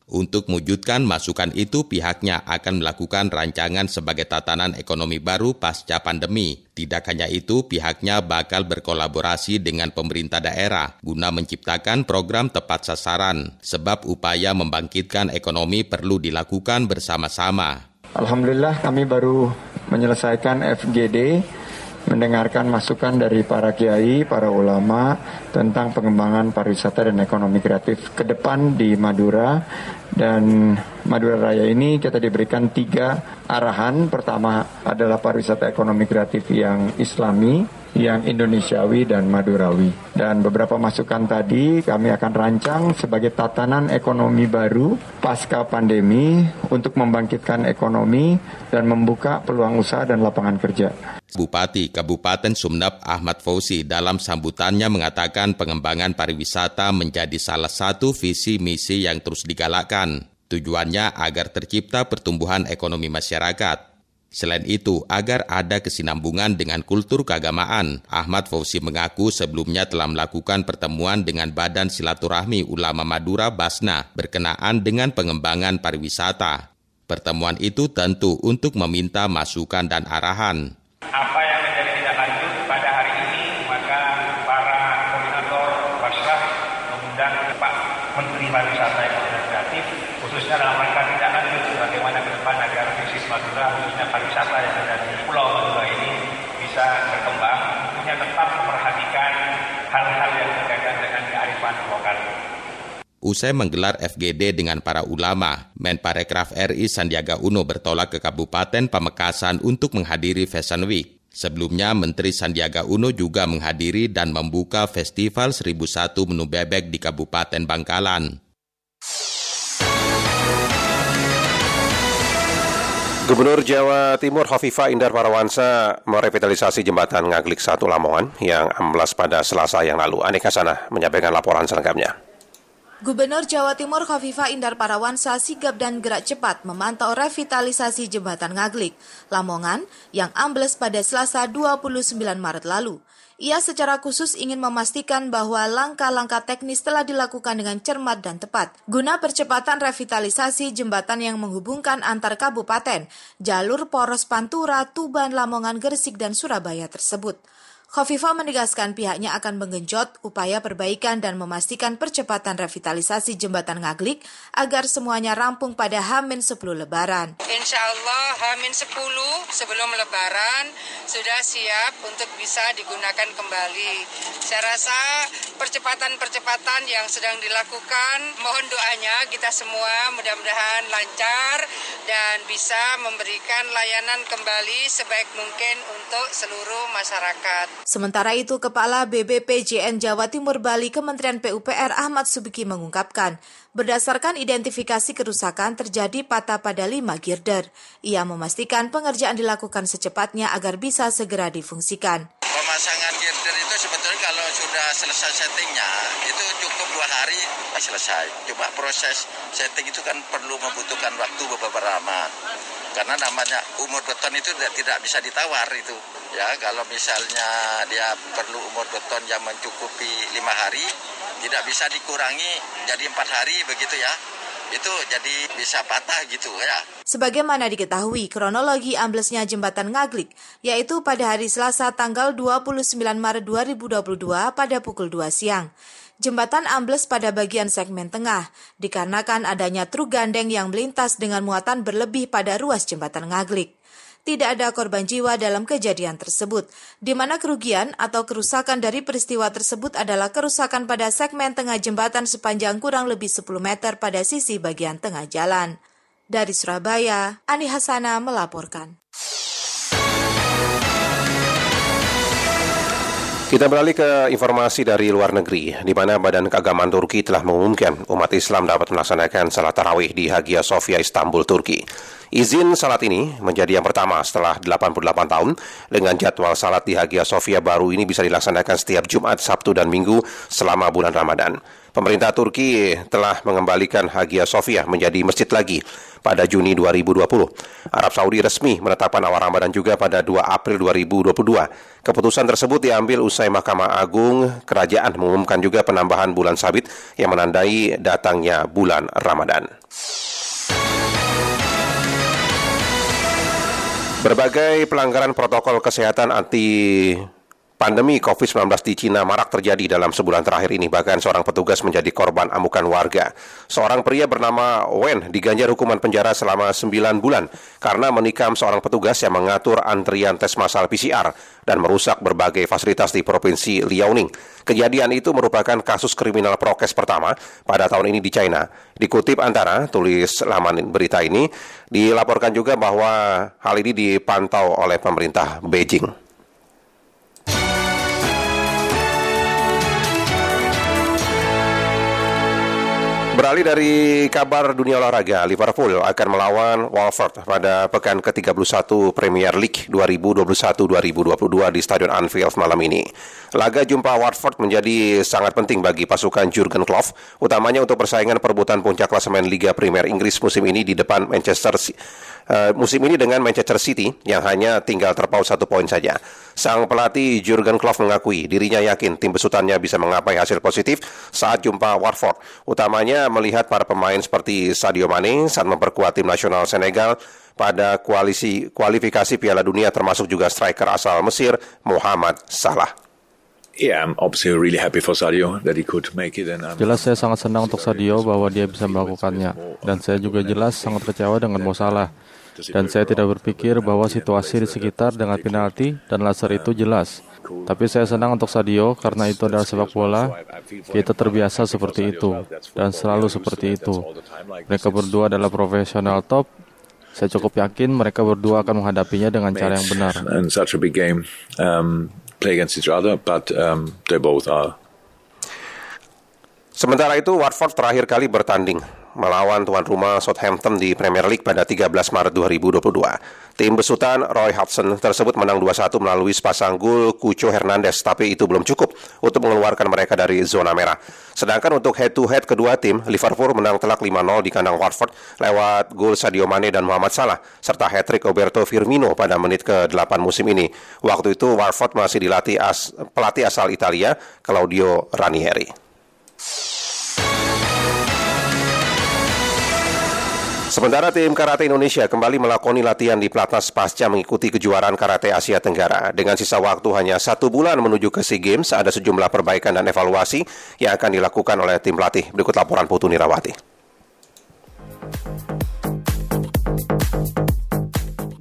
Untuk mewujudkan masukan itu, pihaknya akan melakukan rancangan sebagai tatanan ekonomi baru pasca pandemi. Tidak hanya itu, pihaknya bakal berkolaborasi dengan pemerintah daerah guna menciptakan program tepat sasaran, sebab upaya membangkitkan ekonomi perlu dilakukan bersama-sama. Alhamdulillah kami baru menyelesaikan FGD mendengarkan masukan dari para kiai, para ulama tentang pengembangan pariwisata dan ekonomi kreatif ke depan di Madura dan Madura Raya ini kita diberikan tiga arahan. Pertama adalah pariwisata ekonomi kreatif yang islami, yang Indonesiawi dan Madurawi. Dan beberapa masukan tadi kami akan rancang sebagai tatanan ekonomi baru pasca pandemi untuk membangkitkan ekonomi dan membuka peluang usaha dan lapangan kerja. Bupati Kabupaten Sumnep Ahmad Fauzi dalam sambutannya mengatakan pengembangan pariwisata menjadi salah satu visi misi yang terus digalakkan. Tujuannya agar tercipta pertumbuhan ekonomi masyarakat. Selain itu, agar ada kesinambungan dengan kultur keagamaan, Ahmad Fauzi mengaku sebelumnya telah melakukan pertemuan dengan Badan Silaturahmi Ulama Madura Basna berkenaan dengan pengembangan pariwisata. Pertemuan itu tentu untuk meminta masukan dan arahan apa yang menjadi tindak lanjut pada hari ini maka para koordinator Basrah mengundang Pak Menteri Pariwisata Ekonomi Kreatif khususnya dalam rangka tindak lanjut bagaimana ke depan agar Madura khususnya pariwisata yang ada di Pulau Madura ini bisa berkembang tentunya tetap memperhatikan hal-hal yang berkaitan dengan kearifan lokal. Usai menggelar FGD dengan para ulama, Menparekraf RI Sandiaga Uno bertolak ke Kabupaten Pamekasan untuk menghadiri Fashion Week. Sebelumnya, Menteri Sandiaga Uno juga menghadiri dan membuka Festival 1001 Menu Bebek di Kabupaten Bangkalan. Gubernur Jawa Timur Hovifa Indar Parawansa merevitalisasi jembatan Ngaglik 1 Lamongan yang amblas pada Selasa yang lalu. Aneka Sana menyampaikan laporan selengkapnya. Gubernur Jawa Timur Khofifa Indar Parawansa sigap dan gerak cepat memantau revitalisasi jembatan Ngaglik, Lamongan, yang ambles pada Selasa 29 Maret lalu. Ia secara khusus ingin memastikan bahwa langkah-langkah teknis telah dilakukan dengan cermat dan tepat, guna percepatan revitalisasi jembatan yang menghubungkan antar kabupaten, jalur poros Pantura, Tuban, Lamongan, Gresik, dan Surabaya tersebut. Khofifa menegaskan pihaknya akan menggenjot upaya perbaikan dan memastikan percepatan revitalisasi jembatan Ngaglik agar semuanya rampung pada Hamin 10 Lebaran. Insya Allah Hamin 10 sebelum Lebaran sudah siap untuk bisa digunakan kembali. Saya rasa percepatan-percepatan yang sedang dilakukan, mohon doanya kita semua mudah-mudahan lancar dan bisa memberikan layanan kembali sebaik mungkin untuk seluruh masyarakat. Sementara itu, Kepala BBPJN Jawa Timur Bali Kementerian PUPR Ahmad Subiki mengungkapkan, berdasarkan identifikasi kerusakan terjadi patah pada lima girder. Ia memastikan pengerjaan dilakukan secepatnya agar bisa segera difungsikan. Pemasangan girder itu sebetulnya kalau sudah selesai settingnya, itu cukup dua hari selesai. Coba proses setting itu kan perlu membutuhkan waktu beberapa lama karena namanya umur beton itu tidak bisa ditawar itu ya kalau misalnya dia perlu umur beton yang mencukupi lima hari tidak bisa dikurangi jadi empat hari begitu ya itu jadi bisa patah gitu ya. Sebagaimana diketahui, kronologi amblesnya jembatan Ngaglik, yaitu pada hari Selasa tanggal 29 Maret 2022 pada pukul 2 siang. Jembatan ambles pada bagian segmen tengah, dikarenakan adanya truk gandeng yang melintas dengan muatan berlebih pada ruas jembatan Ngaglik. Tidak ada korban jiwa dalam kejadian tersebut, di mana kerugian atau kerusakan dari peristiwa tersebut adalah kerusakan pada segmen tengah jembatan sepanjang kurang lebih 10 meter pada sisi bagian tengah jalan. Dari Surabaya, Ani Hasana melaporkan. Kita beralih ke informasi dari luar negeri, di mana Badan Keagamaan Turki telah mengumumkan umat Islam dapat melaksanakan salat tarawih di Hagia Sophia, Istanbul, Turki. Izin salat ini menjadi yang pertama setelah 88 tahun dengan jadwal salat di Hagia Sophia baru ini bisa dilaksanakan setiap Jumat, Sabtu, dan Minggu selama bulan Ramadan. Pemerintah Turki telah mengembalikan Hagia Sophia menjadi masjid lagi pada Juni 2020. Arab Saudi resmi menetapkan awal Ramadan juga pada 2 April 2022. Keputusan tersebut diambil usai Mahkamah Agung Kerajaan mengumumkan juga penambahan bulan sabit yang menandai datangnya bulan Ramadan. Berbagai pelanggaran protokol kesehatan anti Pandemi COVID-19 di Cina marak terjadi dalam sebulan terakhir ini. Bahkan seorang petugas menjadi korban amukan warga. Seorang pria bernama Wen diganjar hukuman penjara selama 9 bulan karena menikam seorang petugas yang mengatur antrian tes massal PCR dan merusak berbagai fasilitas di Provinsi Liaoning. Kejadian itu merupakan kasus kriminal prokes pertama pada tahun ini di China. Dikutip antara tulis laman berita ini, dilaporkan juga bahwa hal ini dipantau oleh pemerintah Beijing. Beralih dari kabar dunia olahraga, Liverpool akan melawan Watford pada pekan ke-31 Premier League 2021-2022 di Stadion Anfield malam ini. Laga jumpa Watford menjadi sangat penting bagi pasukan Jurgen Klopp, utamanya untuk persaingan perebutan puncak klasemen Liga Premier Inggris musim ini di depan Manchester uh, musim ini dengan Manchester City yang hanya tinggal terpaut satu poin saja. Sang pelatih Jurgen Klopp mengakui dirinya yakin tim besutannya bisa mengapai hasil positif saat jumpa Watford, utamanya melihat para pemain seperti Sadio Mane saat memperkuat tim nasional Senegal pada koalisi kualifikasi Piala Dunia termasuk juga striker asal Mesir Muhammad Salah. Jelas saya sangat senang untuk Sadio bahwa dia bisa melakukannya. Dan saya juga jelas sangat kecewa dengan Mo Salah. Dan saya tidak berpikir bahwa situasi di sekitar dengan penalti dan laser itu jelas. Tapi saya senang untuk Sadio karena itu adalah sepak bola. Kita terbiasa seperti itu dan selalu seperti itu. Mereka berdua adalah profesional top. Saya cukup yakin mereka berdua akan menghadapinya dengan cara yang benar. Um, um, Sementara itu, Watford terakhir kali bertanding melawan tuan rumah Southampton di Premier League pada 13 Maret 2022. Tim besutan Roy Hudson tersebut menang 2-1 melalui sepasang gol Cucho Hernandez, tapi itu belum cukup untuk mengeluarkan mereka dari zona merah. Sedangkan untuk head-to-head kedua tim, Liverpool menang telak 5-0 di kandang Watford lewat gol Sadio Mane dan Muhammad Salah, serta hat-trick Roberto Firmino pada menit ke-8 musim ini. Waktu itu Watford masih dilatih as, pelatih asal Italia, Claudio Ranieri. Sementara tim karate Indonesia kembali melakoni latihan di Platnas pasca mengikuti kejuaraan karate Asia Tenggara. Dengan sisa waktu hanya satu bulan menuju ke SEA Games, ada sejumlah perbaikan dan evaluasi yang akan dilakukan oleh tim pelatih. Berikut laporan Putu Nirawati.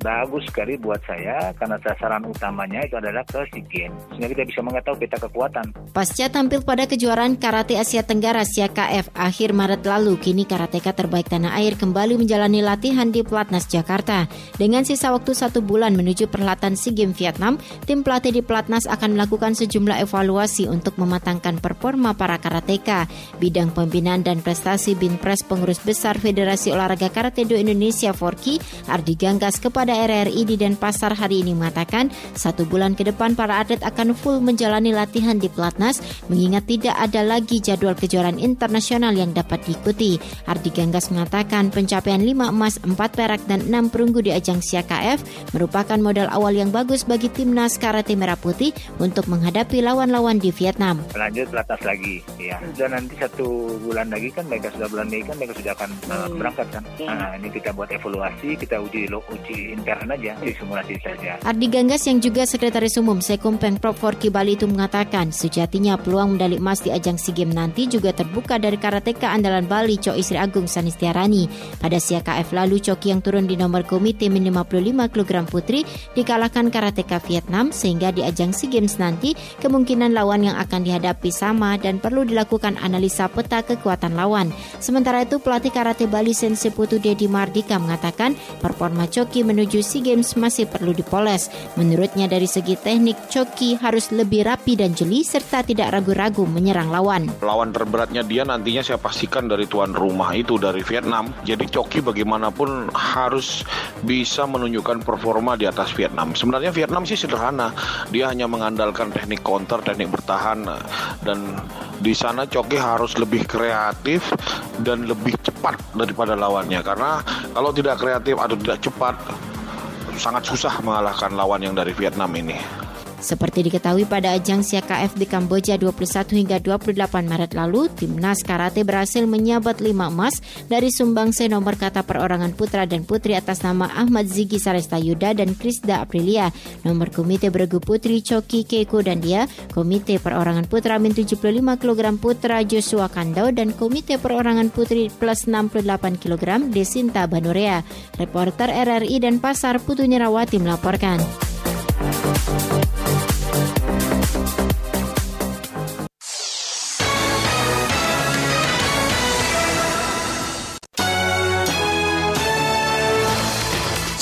Bagus sekali buat saya karena sasaran utamanya itu adalah ke SEA Games sehingga kita bisa mengetahui peta kekuatan. Pasca tampil pada kejuaraan Karate Asia Tenggara KF akhir Maret lalu, kini karateka terbaik tanah air kembali menjalani latihan di Platnas Jakarta. Dengan sisa waktu satu bulan menuju perhelatan SEA Games Vietnam, tim pelatih di Platnas akan melakukan sejumlah evaluasi untuk mematangkan performa para karateka. Bidang pembinaan dan prestasi Binpres Pengurus Besar Federasi Olahraga Karate Do Indonesia Forki, Ardi Ganggas kepada RRI di Denpasar hari ini mengatakan satu bulan ke depan para atlet akan full menjalani latihan di Platnas mengingat tidak ada lagi jadwal kejuaraan internasional yang dapat diikuti. Ardi Ganggas mengatakan pencapaian 5 emas, 4 perak dan 6 perunggu di ajang SIAKF merupakan modal awal yang bagus bagi timnas karate merah putih untuk menghadapi lawan-lawan di Vietnam. Lanjut Platnas lagi ya. Dan nanti satu bulan lagi kan mereka sudah bulan Mei kan mereka sudah akan uh, berangkat kan. Nah, ini kita buat evaluasi, kita uji uji intern aja, simulasi saja. Ardi Ganggas yang juga Sekretaris Umum Sekum Pemprov Forki Bali itu mengatakan sejatinya peluang medali emas di ajang SEA Games nanti juga terbuka dari karateka andalan Bali Cok Isri Agung Sanistiarani. Pada KF lalu Coki yang turun di nomor komite min 55 kg putri dikalahkan karateka Vietnam sehingga di ajang SEA Games nanti kemungkinan lawan yang akan dihadapi sama dan perlu dilakukan analisa peta kekuatan lawan. Sementara itu pelatih karate Bali Sensei Putu Dedi Mardika mengatakan performa Coki menuju menuju SEA Games masih perlu dipoles. Menurutnya dari segi teknik, Coki harus lebih rapi dan jeli serta tidak ragu-ragu menyerang lawan. Lawan terberatnya dia nantinya saya pastikan dari tuan rumah itu dari Vietnam. Jadi Coki bagaimanapun harus bisa menunjukkan performa di atas Vietnam. Sebenarnya Vietnam sih sederhana. Dia hanya mengandalkan teknik counter, teknik bertahan dan di sana Coki harus lebih kreatif dan lebih cepat daripada lawannya karena kalau tidak kreatif atau tidak cepat sangat susah mengalahkan lawan yang dari Vietnam ini. Seperti diketahui pada ajang SIAKF di Kamboja 21 hingga 28 Maret lalu, timnas karate berhasil menyabat 5 emas dari sumbangsi nomor kata perorangan putra dan putri atas nama Ahmad Zigi Saresta Yuda dan Krisda Aprilia, nomor komite beregu putri Choki Keiko dan dia, komite perorangan putra min 75 kg putra Joshua Kandau dan komite perorangan putri plus 68 kg Desinta Banurea. Reporter RRI dan Pasar Putu Nyerawati melaporkan.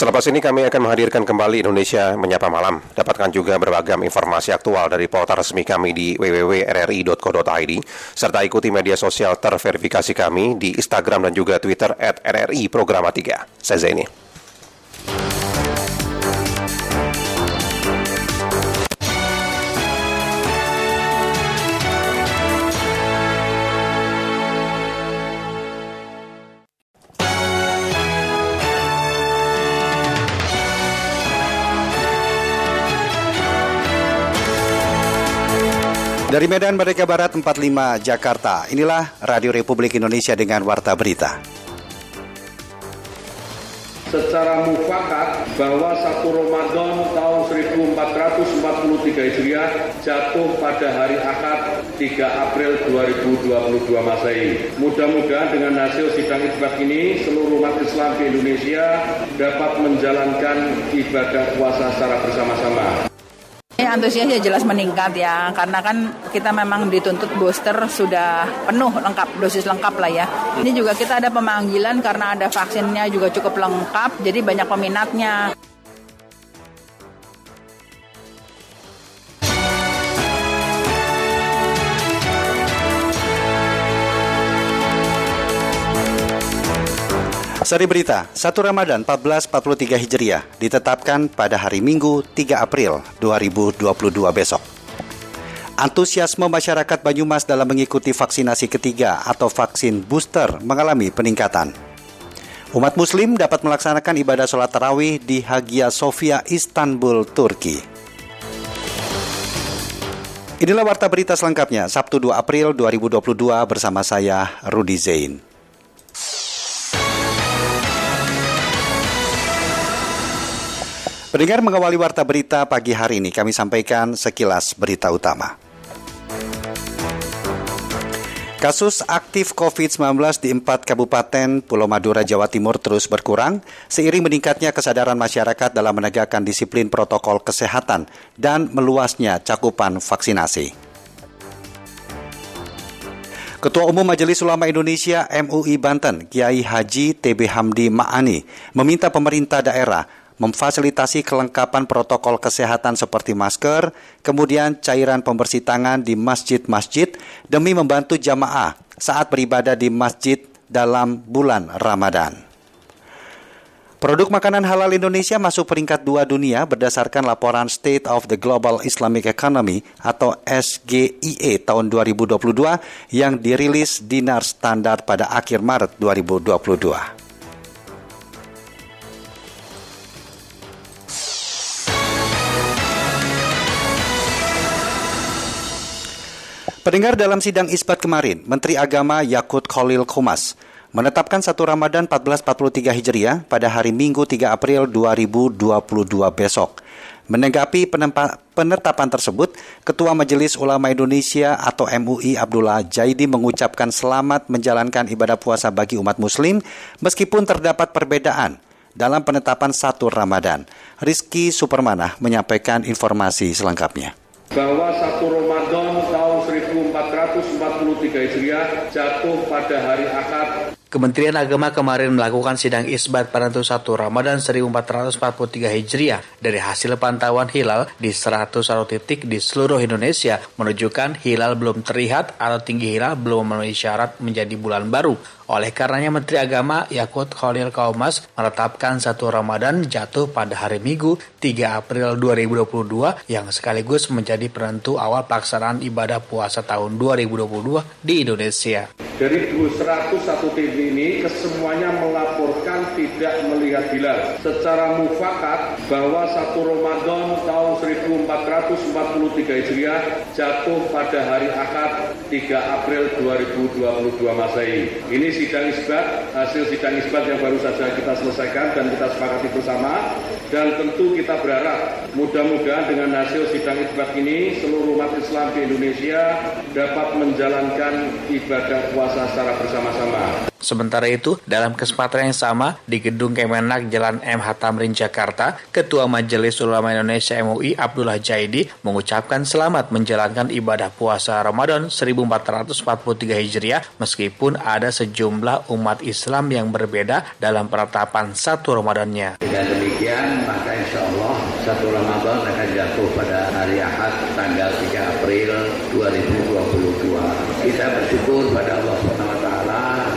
Selepas ini kami akan menghadirkan kembali Indonesia Menyapa Malam. Dapatkan juga beragam informasi aktual dari portal resmi kami di www.rri.co.id serta ikuti media sosial terverifikasi kami di Instagram dan juga Twitter at RRI Programa 3. Saya Zaini. Dari Medan Merdeka Barat 45 Jakarta, inilah Radio Republik Indonesia dengan Warta Berita. Secara mufakat bahwa satu Ramadan tahun 1443 Hijriah jatuh pada hari Akad 3 April 2022 Masehi. Mudah-mudahan dengan hasil sidang isbat ini seluruh umat Islam di Indonesia dapat menjalankan ibadah puasa secara bersama-sama. Antusias ya jelas meningkat ya, karena kan kita memang dituntut booster sudah penuh lengkap, dosis lengkap lah ya. Ini juga kita ada pemanggilan karena ada vaksinnya juga cukup lengkap, jadi banyak peminatnya. Sari berita, 1 Ramadan 1443 Hijriah ditetapkan pada hari Minggu 3 April 2022 besok. Antusiasme masyarakat Banyumas dalam mengikuti vaksinasi ketiga atau vaksin booster mengalami peningkatan. Umat muslim dapat melaksanakan ibadah sholat tarawih di Hagia Sophia, Istanbul, Turki. Inilah warta berita selengkapnya, Sabtu 2 April 2022 bersama saya, Rudi Zain. Pendengar mengawali warta berita pagi hari ini, kami sampaikan sekilas berita utama. Kasus aktif COVID-19 di empat kabupaten Pulau Madura, Jawa Timur terus berkurang seiring meningkatnya kesadaran masyarakat dalam menegakkan disiplin protokol kesehatan dan meluasnya cakupan vaksinasi. Ketua Umum Majelis Ulama Indonesia MUI Banten, Kiai Haji TB Hamdi Ma'ani, meminta pemerintah daerah memfasilitasi kelengkapan protokol kesehatan seperti masker, kemudian cairan pembersih tangan di masjid-masjid demi membantu jamaah saat beribadah di masjid dalam bulan Ramadan. Produk makanan halal Indonesia masuk peringkat dua dunia berdasarkan laporan State of the Global Islamic Economy atau SGIE tahun 2022 yang dirilis Dinar Standar pada akhir Maret 2022. Pendengar dalam sidang isbat kemarin, Menteri Agama Yakut Khalil Komas menetapkan satu Ramadan 1443 Hijriah pada hari Minggu 3 April 2022 besok. Menanggapi penetapan tersebut, Ketua Majelis Ulama Indonesia atau MUI Abdullah Jaidi mengucapkan selamat menjalankan ibadah puasa bagi umat muslim meskipun terdapat perbedaan dalam penetapan satu Ramadan. Rizky Supermanah menyampaikan informasi selengkapnya. Bahwa satu Ramadan tahun 1443 Hijriah jatuh pada hari Akad Kementerian Agama kemarin melakukan sidang isbat pada 1 Ramadan 1443 Hijriah dari hasil pantauan hilal di 101 titik di seluruh Indonesia menunjukkan hilal belum terlihat atau tinggi hilal belum memenuhi syarat menjadi bulan baru. Oleh karenanya Menteri Agama Yakut Khalil Kaumas menetapkan satu Ramadan jatuh pada hari Minggu 3 April 2022 yang sekaligus menjadi penentu awal pelaksanaan ibadah puasa tahun 2022 di Indonesia. Dari 101 titik ini kesemuanya melaporkan tidak melihat hilal. Secara mufakat bahwa satu Ramadan tahun 1443 Hijriah jatuh pada hari Ahad 3 April 2022 Masehi. Ini sidang isbat, hasil sidang isbat yang baru saja kita selesaikan dan kita sepakati bersama dan tentu kita berharap mudah-mudahan dengan hasil sidang isbat ini seluruh umat Islam di Indonesia dapat menjalankan ibadah puasa secara bersama-sama. Sementara itu, dalam kesempatan yang sama, di Gedung Kemenak Jalan MH Tamrin, Jakarta, Ketua Majelis Ulama Indonesia MUI Abdullah Jaidi mengucapkan selamat menjalankan ibadah puasa Ramadan 1443 Hijriah meskipun ada sejumlah umat Islam yang berbeda dalam penetapan satu Ramadannya. Dan demikian, maka insya Allah satu Ramadan akan jatuh pada hari Ahad tanggal 3 April 2022. Kita bersyukur pada Allah SWT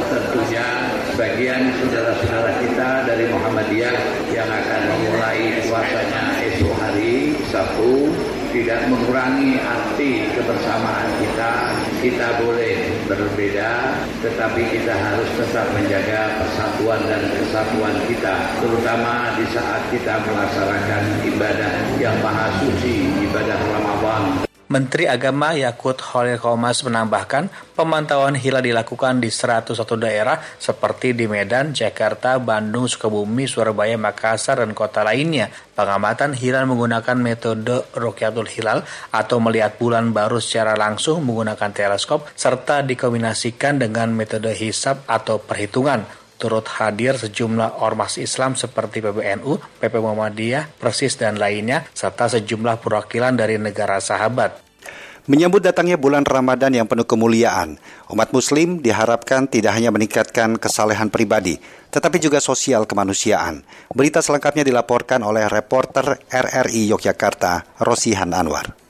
tentunya sebagian saudara-saudara kita dari Muhammadiyah yang akan memulai puasanya esok hari Sabtu tidak mengurangi arti kebersamaan kita. Kita boleh berbeda, tetapi kita harus tetap menjaga persatuan dan kesatuan kita, terutama di saat kita melaksanakan ibadah yang maha suci, ibadah Ramadan. Menteri Agama Yakut Holil Komas menambahkan pemantauan hilal dilakukan di 101 daerah seperti di Medan, Jakarta, Bandung, Sukabumi, Surabaya, Makassar, dan kota lainnya. Pengamatan hilal menggunakan metode Rokyatul Hilal atau melihat bulan baru secara langsung menggunakan teleskop serta dikombinasikan dengan metode hisap atau perhitungan turut hadir sejumlah ormas Islam seperti PBNU, PP Muhammadiyah, Persis, dan lainnya, serta sejumlah perwakilan dari negara sahabat. Menyambut datangnya bulan Ramadan yang penuh kemuliaan, umat muslim diharapkan tidak hanya meningkatkan kesalehan pribadi, tetapi juga sosial kemanusiaan. Berita selengkapnya dilaporkan oleh reporter RRI Yogyakarta, Rosihan Anwar.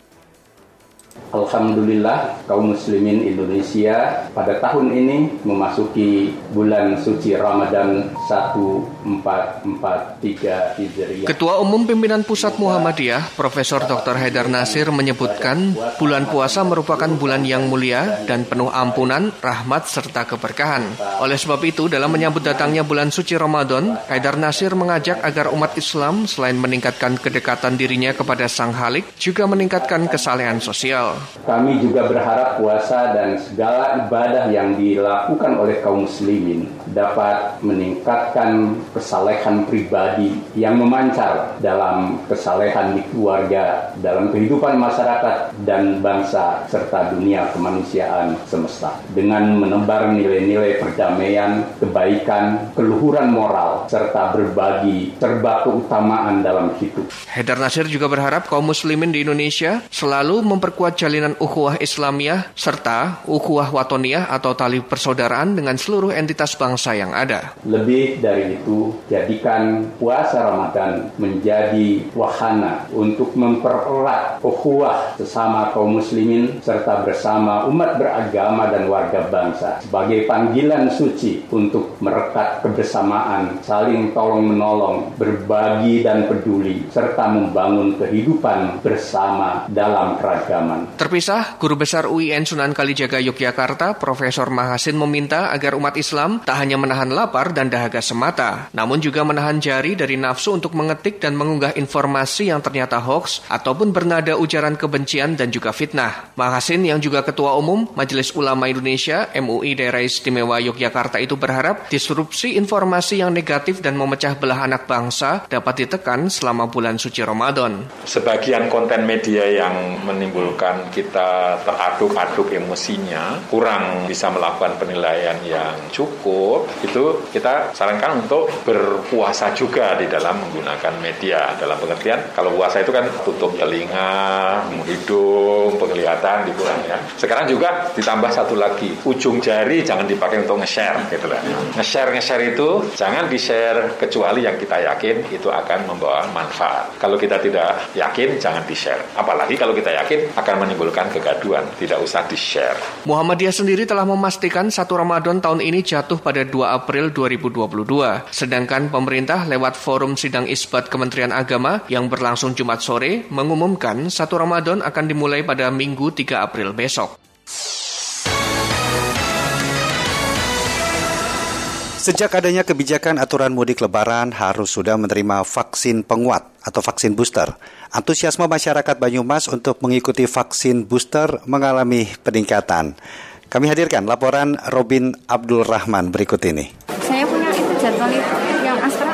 Alhamdulillah kaum muslimin Indonesia pada tahun ini memasuki bulan suci Ramadan 1443 Hijriah. Ketua Umum Pimpinan Pusat Muhammadiyah, Profesor Dr. Haidar Nasir menyebutkan bulan puasa merupakan bulan yang mulia dan penuh ampunan, rahmat serta keberkahan. Oleh sebab itu, dalam menyambut datangnya bulan suci Ramadan, Haidar Nasir mengajak agar umat Islam selain meningkatkan kedekatan dirinya kepada Sang Halik, juga meningkatkan kesalehan sosial. Kami juga berharap puasa dan segala ibadah yang dilakukan oleh kaum muslimin dapat meningkatkan kesalehan pribadi yang memancar dalam kesalehan di keluarga, dalam kehidupan masyarakat dan bangsa serta dunia kemanusiaan semesta. Dengan menebar nilai-nilai perdamaian, kebaikan, keluhuran moral, serta berbagi serba keutamaan dalam hidup. Haidar Nasir juga berharap kaum muslimin di Indonesia selalu memperkuat jalinan ukhuwah Islamiyah serta ukhuwah watoniyah atau tali persaudaraan dengan seluruh entitas bangsa yang ada. Lebih dari itu, jadikan puasa Ramadan menjadi wahana untuk mempererat ukhuwah sesama kaum muslimin serta bersama umat beragama dan warga bangsa sebagai panggilan suci untuk merekat kebersamaan, saling tolong-menolong, berbagi dan peduli serta membangun kehidupan bersama dalam keragaman. Terpisah, Guru Besar UIN Sunan Kalijaga Yogyakarta, Profesor Mahasin meminta agar umat Islam tak hanya menahan lapar dan dahaga semata, namun juga menahan jari dari nafsu untuk mengetik dan mengunggah informasi yang ternyata hoax ataupun bernada ujaran kebencian dan juga fitnah. Mahasin yang juga Ketua Umum Majelis Ulama Indonesia MUI Daerah Istimewa Yogyakarta itu berharap disrupsi informasi yang negatif dan memecah belah anak bangsa dapat ditekan selama bulan suci Ramadan. Sebagian konten media yang menimbulkan kita teraduk-aduk emosinya, kurang bisa melakukan penilaian yang cukup, itu kita sarankan untuk berpuasa juga di dalam menggunakan media. Dalam pengertian, kalau puasa itu kan tutup telinga, hidung, penglihatan dikurang ya. Sekarang juga ditambah satu lagi, ujung jari jangan dipakai untuk nge-share gitu. Nge-share nge-share itu jangan di-share kecuali yang kita yakin itu akan membawa manfaat. Kalau kita tidak yakin jangan di-share. Apalagi kalau kita yakin akan menimbulkan kegaduhan, tidak usah di-share. Muhammadiyah sendiri telah memastikan satu Ramadan tahun ini jatuh pada 2 April 2022. Sedangkan pemerintah lewat forum sidang isbat Kementerian Agama yang berlangsung Jumat sore mengumumkan satu Ramadan akan dimulai pada Minggu 3 April besok. Sejak adanya kebijakan aturan mudik lebaran harus sudah menerima vaksin penguat atau vaksin booster. Antusiasme masyarakat Banyumas untuk mengikuti vaksin booster mengalami peningkatan. Kami hadirkan laporan Robin Abdul Rahman berikut ini. Saya punya itu jadwal itu.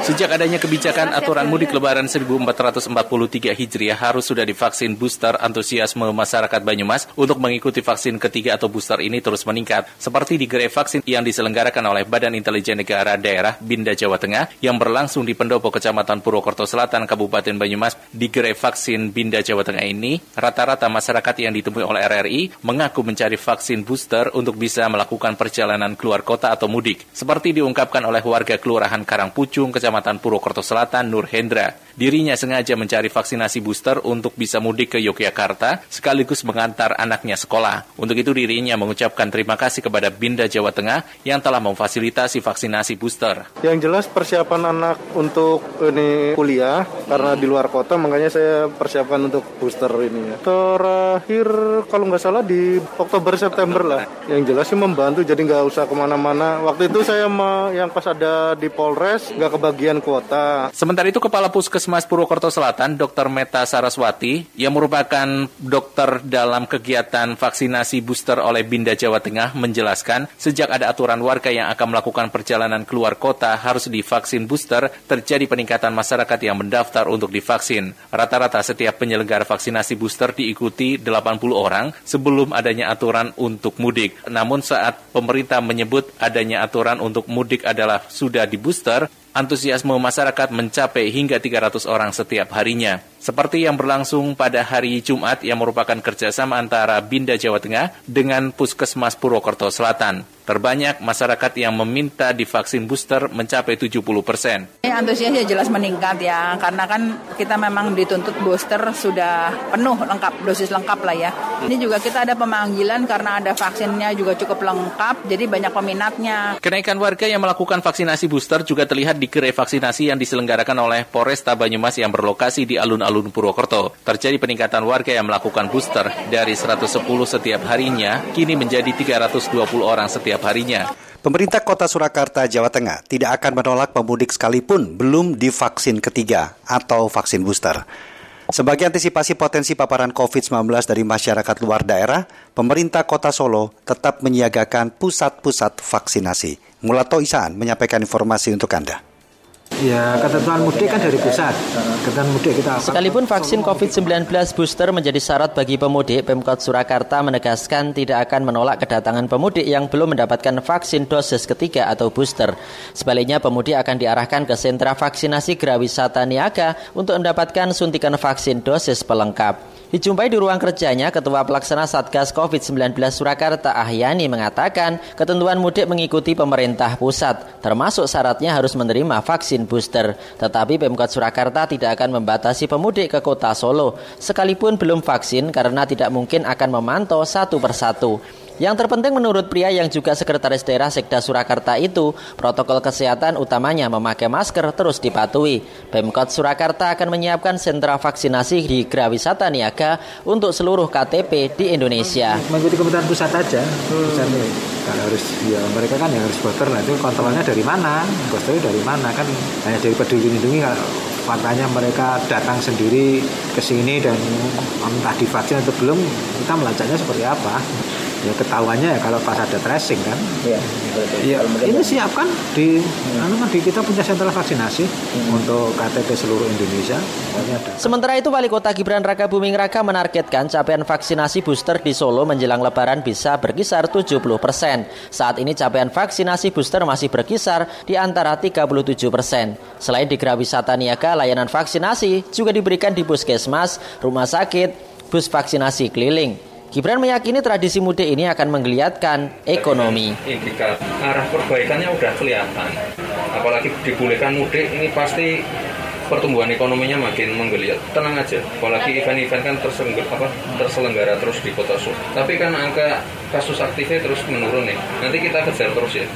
Sejak adanya kebijakan aturan mudik lebaran 1443 Hijriah harus sudah divaksin booster antusiasme masyarakat Banyumas untuk mengikuti vaksin ketiga atau booster ini terus meningkat. Seperti di gerai vaksin yang diselenggarakan oleh Badan Intelijen Negara Daerah Binda Jawa Tengah yang berlangsung di Pendopo Kecamatan Purwokerto Selatan Kabupaten Banyumas di gerai vaksin Binda Jawa Tengah ini, rata-rata masyarakat yang ditemui oleh RRI mengaku mencari vaksin booster untuk bisa melakukan perjalanan keluar kota atau mudik. Seperti diungkapkan oleh warga Kelurahan Karangpucung, Kecamatan Kecamatan Purwokerto Selatan, Nur Hendra. Dirinya sengaja mencari vaksinasi booster untuk bisa mudik ke Yogyakarta sekaligus mengantar anaknya sekolah. Untuk itu dirinya mengucapkan terima kasih kepada Binda Jawa Tengah yang telah memfasilitasi vaksinasi booster. Yang jelas persiapan anak untuk ini kuliah karena di luar kota makanya saya persiapkan untuk booster ini. Terakhir kalau nggak salah di Oktober September lah. Yang jelas sih membantu jadi nggak usah ke mana-mana. Waktu itu saya yang pas ada di Polres nggak kebagian pembagian kuota. Sementara itu Kepala Puskesmas Purwokerto Selatan, Dr. Meta Saraswati, yang merupakan dokter dalam kegiatan vaksinasi booster oleh Binda Jawa Tengah, menjelaskan sejak ada aturan warga yang akan melakukan perjalanan keluar kota harus divaksin booster, terjadi peningkatan masyarakat yang mendaftar untuk divaksin. Rata-rata setiap penyelenggara vaksinasi booster diikuti 80 orang sebelum adanya aturan untuk mudik. Namun saat pemerintah menyebut adanya aturan untuk mudik adalah sudah di booster, antusiasme masyarakat mencapai hingga 300 orang setiap harinya. Seperti yang berlangsung pada hari Jumat yang merupakan kerjasama antara Binda Jawa Tengah dengan Puskesmas Purwokerto Selatan. Terbanyak masyarakat yang meminta divaksin booster mencapai 70 persen. Antusiasnya jelas meningkat ya, karena kan kita memang dituntut booster sudah penuh lengkap, dosis lengkap lah ya. Ini juga kita ada pemanggilan karena ada vaksinnya juga cukup lengkap, jadi banyak peminatnya. Kenaikan warga yang melakukan vaksinasi booster juga terlihat di gerai vaksinasi yang diselenggarakan oleh Polresta Banyumas yang berlokasi di alun-alun Purwokerto. Terjadi peningkatan warga yang melakukan booster dari 110 setiap harinya, kini menjadi 320 orang setiap harinya. Pemerintah Kota Surakarta, Jawa Tengah tidak akan menolak pemudik sekalipun belum divaksin ketiga atau vaksin booster. Sebagai antisipasi potensi paparan COVID-19 dari masyarakat luar daerah, pemerintah Kota Solo tetap menyiagakan pusat-pusat vaksinasi. Mulato Isaan menyampaikan informasi untuk Anda. Ya, ketentuan mudik kan dari pusat. Ketentuan mudik kita Sekalipun vaksin COVID-19 booster menjadi syarat bagi pemudik, Pemkot Surakarta menegaskan tidak akan menolak kedatangan pemudik yang belum mendapatkan vaksin dosis ketiga atau booster. Sebaliknya, pemudik akan diarahkan ke sentra vaksinasi Grawisata Niaga untuk mendapatkan suntikan vaksin dosis pelengkap. Dijumpai di ruang kerjanya, Ketua Pelaksana Satgas COVID-19 Surakarta Ahyani mengatakan ketentuan mudik mengikuti pemerintah pusat, termasuk syaratnya harus menerima vaksin booster. Tetapi Pemkot Surakarta tidak akan membatasi pemudik ke kota Solo, sekalipun belum vaksin karena tidak mungkin akan memantau satu persatu. Yang terpenting menurut pria yang juga sekretaris daerah Sekda Surakarta itu, protokol kesehatan utamanya memakai masker terus dipatuhi. Pemkot Surakarta akan menyiapkan sentra vaksinasi di Grawisata Niaga untuk seluruh KTP di Indonesia. Mengikuti kementerian pusat aja. Pusat kan harus ya mereka kan yang harus voter nah itu kontrolnya dari mana? Kontrolnya dari mana kan hanya dari peduli lindungi faktanya mereka datang sendiri ke sini dan entah divaksin atau belum kita melacaknya seperti apa ya ketahuannya ya kalau pas ada tracing kan. Iya ya, ini siapkan di hmm. anu kan di kita punya sentra vaksinasi hmm. untuk KTP seluruh Indonesia. Sementara itu wali kota Gibran Raka Buming Raka menargetkan capaian vaksinasi booster di Solo menjelang lebaran bisa berkisar 70 persen. Saat ini capaian vaksinasi booster masih berkisar di antara 37 persen. Selain di Grawisata Niaga layanan vaksinasi juga diberikan di puskesmas rumah sakit bus vaksinasi keliling Gibran meyakini tradisi mudik ini akan menggeliatkan ekonomi. Indikator arah perbaikannya udah kelihatan. Apalagi dibolehkan mudik ini pasti pertumbuhan ekonominya makin menggeliat. Tenang aja, apalagi event-event kan terselenggara, apa, terselenggara terus di kota Solo. Tapi kan angka kasus aktifnya terus menurun nih. Nanti kita kejar terus ya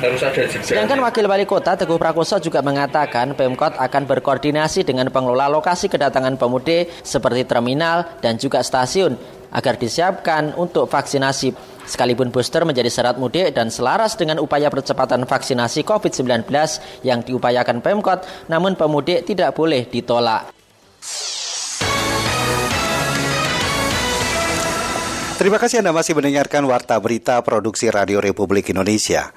harus ada jeda. Sedangkan Wakil Wali Kota Teguh Prakoso juga mengatakan Pemkot akan berkoordinasi dengan pengelola lokasi kedatangan pemudik seperti terminal dan juga stasiun agar disiapkan untuk vaksinasi. Sekalipun booster menjadi syarat mudik dan selaras dengan upaya percepatan vaksinasi COVID-19 yang diupayakan Pemkot, namun pemudik tidak boleh ditolak. Terima kasih Anda masih mendengarkan Warta Berita Produksi Radio Republik Indonesia.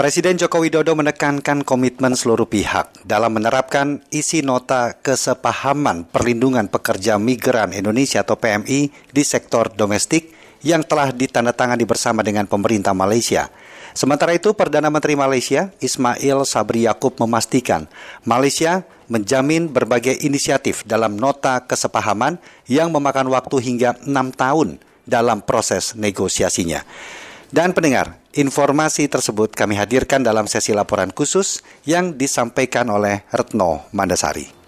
Presiden Joko Widodo menekankan komitmen seluruh pihak dalam menerapkan isi nota kesepahaman perlindungan pekerja migran Indonesia atau PMI di sektor domestik yang telah ditandatangani bersama dengan pemerintah Malaysia. Sementara itu, Perdana Menteri Malaysia Ismail Sabri Yaakob memastikan Malaysia menjamin berbagai inisiatif dalam nota kesepahaman yang memakan waktu hingga enam tahun dalam proses negosiasinya. Dan pendengar, informasi tersebut kami hadirkan dalam sesi laporan khusus yang disampaikan oleh Retno Mandasari.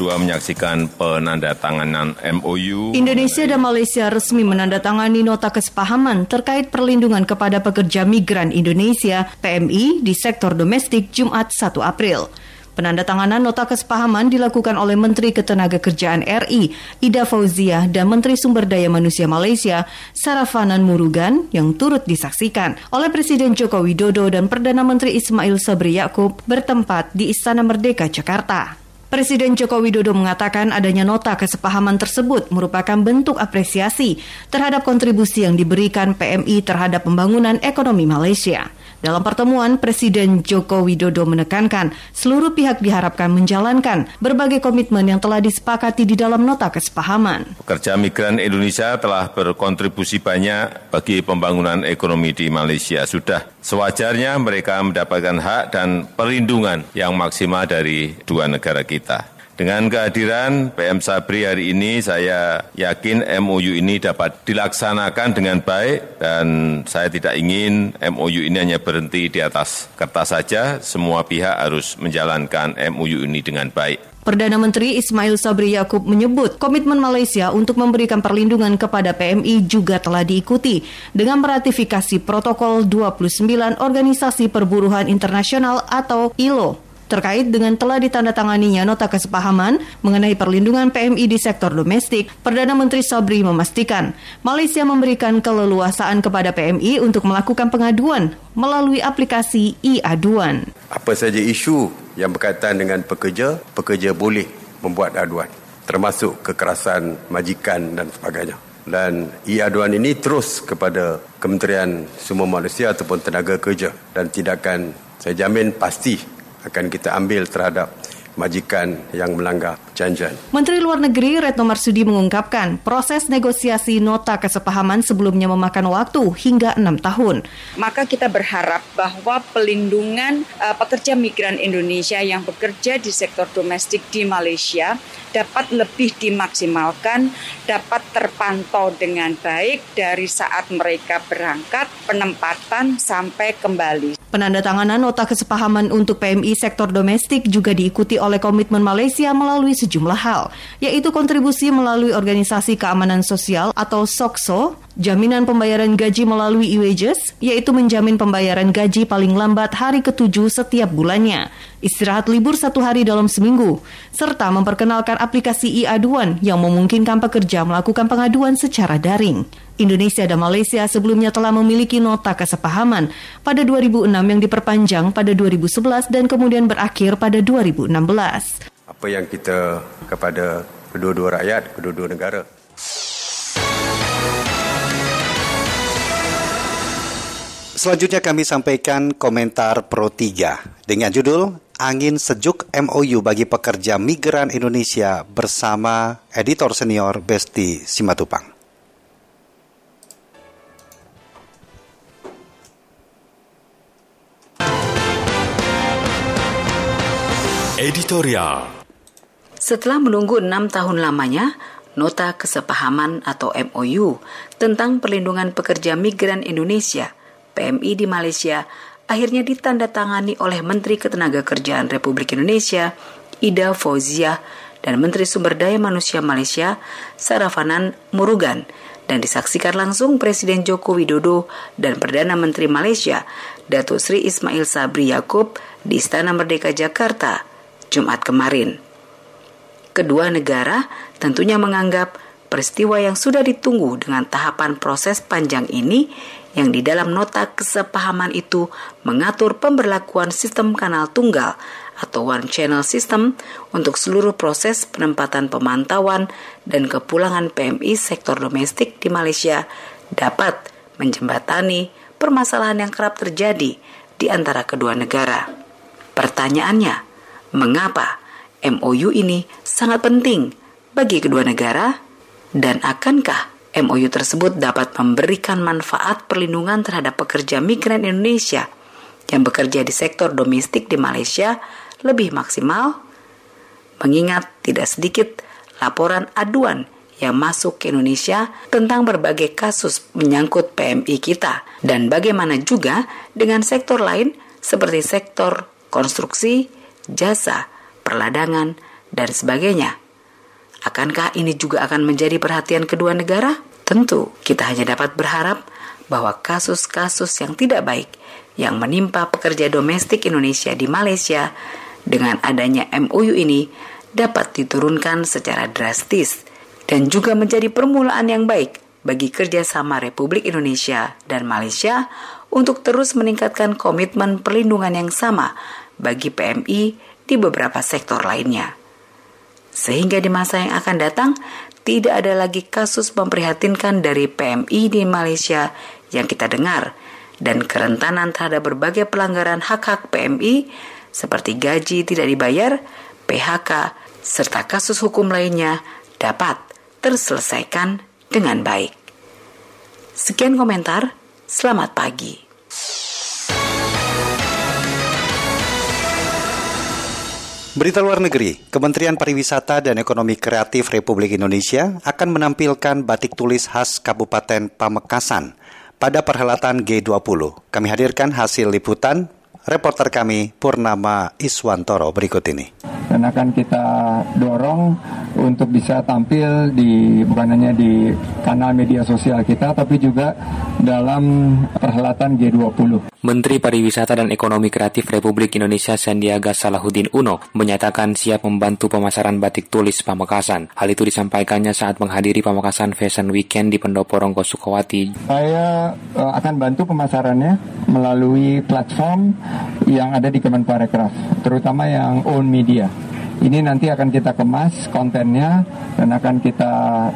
Kita berdua menyaksikan penandatanganan MOU. Indonesia dan Malaysia resmi menandatangani nota kesepahaman terkait perlindungan kepada pekerja migran Indonesia PMI di sektor domestik Jumat 1 April. Penandatanganan nota kesepahaman dilakukan oleh Menteri Ketenagakerjaan RI, Ida Fauziah, dan Menteri Sumber Daya Manusia Malaysia, Sarafanan Murugan, yang turut disaksikan oleh Presiden Joko Widodo dan Perdana Menteri Ismail Sabri Yaakob bertempat di Istana Merdeka, Jakarta. Presiden Joko Widodo mengatakan adanya nota kesepahaman tersebut merupakan bentuk apresiasi terhadap kontribusi yang diberikan PMI terhadap pembangunan ekonomi Malaysia. Dalam pertemuan, Presiden Joko Widodo menekankan seluruh pihak diharapkan menjalankan berbagai komitmen yang telah disepakati di dalam nota kesepahaman. Pekerja migran Indonesia telah berkontribusi banyak bagi pembangunan ekonomi di Malaysia. Sudah sewajarnya mereka mendapatkan hak dan perlindungan yang maksimal dari dua negara kita. Dengan kehadiran PM Sabri hari ini, saya yakin MOU ini dapat dilaksanakan dengan baik dan saya tidak ingin MOU ini hanya berhenti di atas kertas saja. Semua pihak harus menjalankan MOU ini dengan baik. Perdana Menteri Ismail Sabri Yaakob menyebut komitmen Malaysia untuk memberikan perlindungan kepada PMI juga telah diikuti dengan meratifikasi protokol 29 Organisasi Perburuhan Internasional atau ILO terkait dengan telah ditandatanganinya nota kesepahaman mengenai perlindungan PMI di sektor domestik, Perdana Menteri Sabri memastikan Malaysia memberikan keleluasaan kepada PMI untuk melakukan pengaduan melalui aplikasi e-aduan. Apa saja isu yang berkaitan dengan pekerja, pekerja boleh membuat aduan termasuk kekerasan majikan dan sebagainya. Dan e-aduan ini terus kepada Kementerian Sumber Malaysia ataupun Tenaga Kerja dan tidak akan saya jamin pasti akan kita ambil terhadap majikan yang melanggar perjanjian. Menteri Luar Negeri Retno Marsudi mengungkapkan proses negosiasi nota kesepahaman sebelumnya memakan waktu hingga enam tahun. Maka kita berharap bahwa pelindungan uh, pekerja migran Indonesia yang bekerja di sektor domestik di Malaysia dapat lebih dimaksimalkan, dapat terpantau dengan baik dari saat mereka berangkat, penempatan sampai kembali. Penandatanganan nota kesepahaman untuk PMI sektor domestik juga diikuti oleh komitmen Malaysia melalui sejumlah hal, yaitu kontribusi melalui Organisasi Keamanan Sosial atau SOKSO, jaminan pembayaran gaji melalui e-wages, yaitu menjamin pembayaran gaji paling lambat hari ketujuh setiap bulannya, istirahat libur satu hari dalam seminggu, serta memperkenalkan aplikasi e-aduan yang memungkinkan pekerja melakukan pengaduan secara daring. Indonesia dan Malaysia sebelumnya telah memiliki nota kesepahaman pada 2006 yang diperpanjang pada 2011 dan kemudian berakhir pada 2016. Apa yang kita kepada kedua-dua rakyat, kedua-dua negara. Selanjutnya kami sampaikan komentar Pro 3 dengan judul Angin Sejuk MOU bagi pekerja migran Indonesia bersama editor senior Besti Simatupang. Editorial. Setelah menunggu enam tahun lamanya, Nota Kesepahaman atau MOU tentang perlindungan pekerja migran Indonesia PMI di Malaysia akhirnya ditandatangani oleh Menteri Ketenagakerjaan Republik Indonesia Ida Fauziah dan Menteri Sumber Daya Manusia Malaysia Sarafanan Murugan dan disaksikan langsung Presiden Joko Widodo dan Perdana Menteri Malaysia Datuk Sri Ismail Sabri Yaakob di Istana Merdeka Jakarta Jumat kemarin. Kedua negara tentunya menganggap peristiwa yang sudah ditunggu dengan tahapan proses panjang ini yang di dalam nota kesepahaman itu mengatur pemberlakuan sistem kanal tunggal atau one channel system untuk seluruh proses penempatan pemantauan dan kepulangan PMI sektor domestik di Malaysia dapat menjembatani permasalahan yang kerap terjadi di antara kedua negara. Pertanyaannya, mengapa MOU ini sangat penting bagi kedua negara? Dan akankah MOU tersebut dapat memberikan manfaat perlindungan terhadap pekerja migran Indonesia yang bekerja di sektor domestik di Malaysia lebih maksimal, mengingat tidak sedikit laporan aduan yang masuk ke Indonesia tentang berbagai kasus menyangkut PMI kita dan bagaimana juga dengan sektor lain seperti sektor konstruksi, jasa, perladangan, dan sebagainya. Akankah ini juga akan menjadi perhatian kedua negara? Tentu, kita hanya dapat berharap bahwa kasus-kasus yang tidak baik yang menimpa pekerja domestik Indonesia di Malaysia dengan adanya MOU ini dapat diturunkan secara drastis dan juga menjadi permulaan yang baik bagi kerjasama Republik Indonesia dan Malaysia untuk terus meningkatkan komitmen perlindungan yang sama bagi PMI di beberapa sektor lainnya sehingga di masa yang akan datang tidak ada lagi kasus memprihatinkan dari PMI di Malaysia yang kita dengar dan kerentanan terhadap berbagai pelanggaran hak-hak PMI seperti gaji tidak dibayar, PHK, serta kasus hukum lainnya dapat terselesaikan dengan baik. Sekian komentar, selamat pagi. Berita luar negeri, Kementerian Pariwisata dan Ekonomi Kreatif Republik Indonesia akan menampilkan batik tulis khas Kabupaten Pamekasan pada perhelatan G20. Kami hadirkan hasil liputan reporter kami Purnama Iswantoro berikut ini. Dan akan kita dorong untuk bisa tampil di bukan hanya di kanal media sosial kita tapi juga dalam perhelatan G20. Menteri Pariwisata dan Ekonomi Kreatif Republik Indonesia Sandiaga Salahuddin Uno menyatakan siap membantu pemasaran batik tulis Pamekasan. Hal itu disampaikannya saat menghadiri Pamekasan Fashion Weekend di Pendopo Ronggo Sukawati. Saya uh, akan bantu pemasarannya melalui platform yang ada di Kemenparekraf, terutama yang own media. Ini nanti akan kita kemas kontennya dan akan kita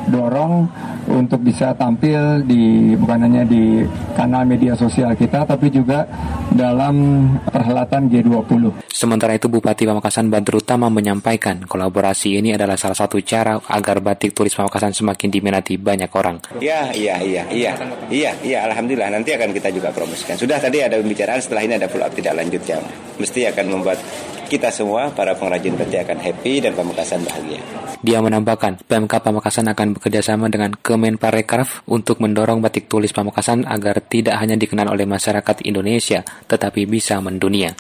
dorong untuk bisa tampil di bukan hanya di kanal media sosial kita tapi juga dalam perhelatan G20. Sementara itu Bupati Pamekasan Badrut Tama menyampaikan kolaborasi ini adalah salah satu cara agar batik tulis Pamekasan semakin diminati banyak orang. Ya, iya, iya, iya, iya, iya, alhamdulillah nanti akan kita juga promosikan. Sudah tadi ada pembicaraan, setelah ini ada follow up tidak lanjut yang mesti akan membuat kita semua para pengrajin batik akan happy dan Pamekasan bahagia. Dia menambahkan, PMK Pamekasan akan bekerjasama dengan Kemenparekraf untuk mendorong batik tulis Pamekasan agar tidak hanya dikenal oleh masyarakat Indonesia, tetapi bisa mendunia.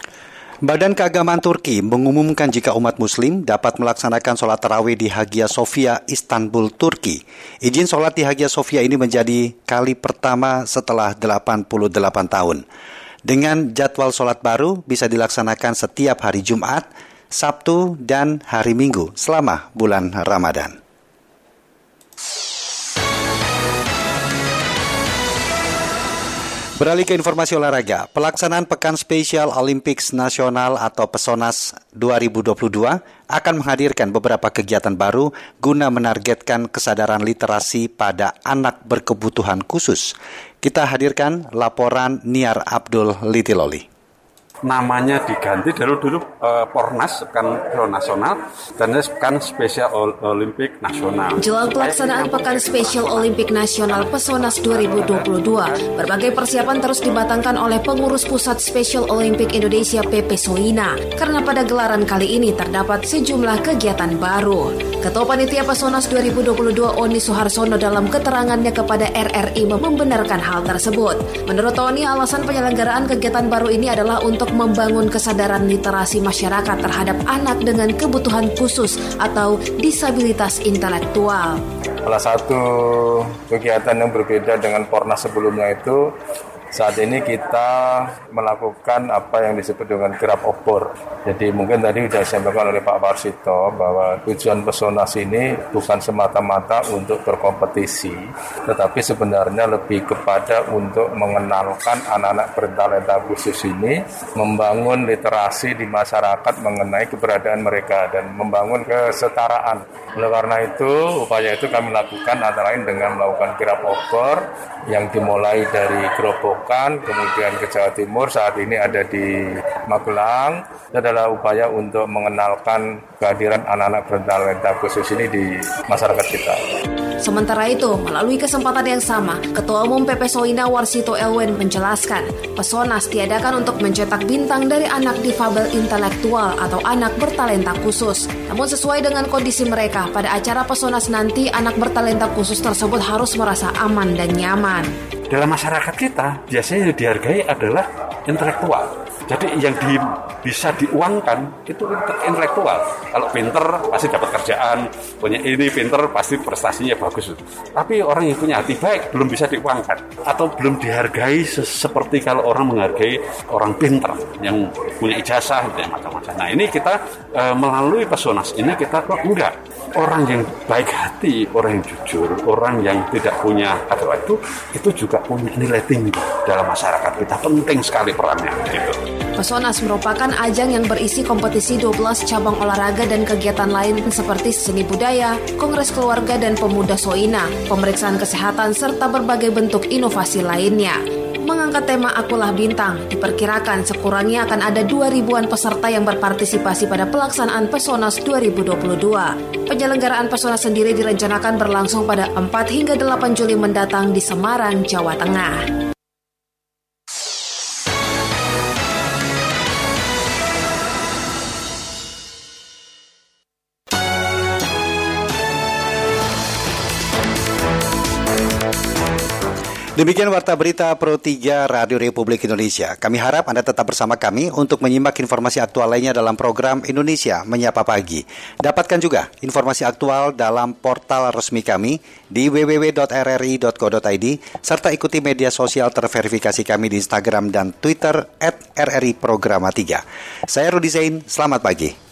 Badan Keagamaan Turki mengumumkan jika umat muslim dapat melaksanakan sholat tarawih di Hagia Sophia, Istanbul, Turki. Izin sholat di Hagia Sophia ini menjadi kali pertama setelah 88 tahun. Dengan jadwal sholat baru bisa dilaksanakan setiap hari Jumat, Sabtu, dan hari Minggu selama bulan Ramadan. Beralih ke informasi olahraga, pelaksanaan Pekan Spesial Olympics Nasional atau PESONAS 2022 akan menghadirkan beberapa kegiatan baru guna menargetkan kesadaran literasi pada anak berkebutuhan khusus. Kita hadirkan laporan Niar Abdul Litiloli namanya diganti dari dulu uh, Pornas pekan nasional dan pekan spesial Olimpik nasional. Jelang pelaksanaan pekan spesial Olimpik nasional Pesonas 2022, berbagai persiapan terus dimatangkan oleh pengurus pusat Special Olympic Indonesia PP Soina karena pada gelaran kali ini terdapat sejumlah kegiatan baru. Ketua Panitia Pesonas 2022 Oni Suharsono dalam keterangannya kepada RRI membenarkan hal tersebut. Menurut Oni, alasan penyelenggaraan kegiatan baru ini adalah untuk membangun kesadaran literasi masyarakat terhadap anak dengan kebutuhan khusus atau disabilitas intelektual. Salah satu kegiatan yang berbeda dengan Pornas sebelumnya itu saat ini kita melakukan apa yang disebut dengan kirap obor. Jadi mungkin tadi sudah disampaikan oleh Pak Warsito bahwa tujuan Pesonas ini bukan semata-mata untuk berkompetisi, tetapi sebenarnya lebih kepada untuk mengenalkan anak-anak bertalenta khusus ini, membangun literasi di masyarakat mengenai keberadaan mereka dan membangun kesetaraan. Oleh karena itu, upaya itu kami lakukan antara lain dengan melakukan kirap obor yang dimulai dari gerobok kemudian ke Jawa Timur, saat ini ada di Magelang. Itu adalah upaya untuk mengenalkan kehadiran anak-anak bertalenta khusus ini di masyarakat kita. Sementara itu, melalui kesempatan yang sama, Ketua Umum PP Soina Warsito Elwen menjelaskan, Pesonas diadakan untuk mencetak bintang dari anak difabel intelektual atau anak bertalenta khusus. Namun sesuai dengan kondisi mereka, pada acara Pesonas nanti anak bertalenta khusus tersebut harus merasa aman dan nyaman. Dalam masyarakat kita, biasanya yang dihargai adalah intelektual. Jadi yang di, bisa diuangkan itu intelektual. Kalau pinter pasti dapat kerjaan, punya ini pinter pasti prestasinya bagus. Tapi orang yang punya hati baik belum bisa diuangkan atau belum dihargai seperti kalau orang menghargai orang pinter yang punya ijazah ya macam-macam. Nah ini kita e, melalui pesonas ini kita kok enggak orang yang baik hati, orang yang jujur, orang yang tidak punya atau itu itu juga punya nilai tinggi dalam masyarakat kita penting sekali perannya gitu. Pesonas merupakan ajang yang berisi kompetisi 12 cabang olahraga dan kegiatan lain seperti seni budaya, kongres keluarga dan pemuda Soina, pemeriksaan kesehatan, serta berbagai bentuk inovasi lainnya. Mengangkat tema Akulah Bintang, diperkirakan sekurangnya akan ada 2 ribuan peserta yang berpartisipasi pada pelaksanaan Pesonas 2022. Penyelenggaraan Pesonas sendiri direncanakan berlangsung pada 4 hingga 8 Juli mendatang di Semarang, Jawa Tengah. Demikian Warta Berita Pro 3 Radio Republik Indonesia. Kami harap Anda tetap bersama kami untuk menyimak informasi aktual lainnya dalam program Indonesia Menyapa Pagi. Dapatkan juga informasi aktual dalam portal resmi kami di www.rri.co.id serta ikuti media sosial terverifikasi kami di Instagram dan Twitter at RRI Programa 3. Saya Rudi Zain, selamat pagi.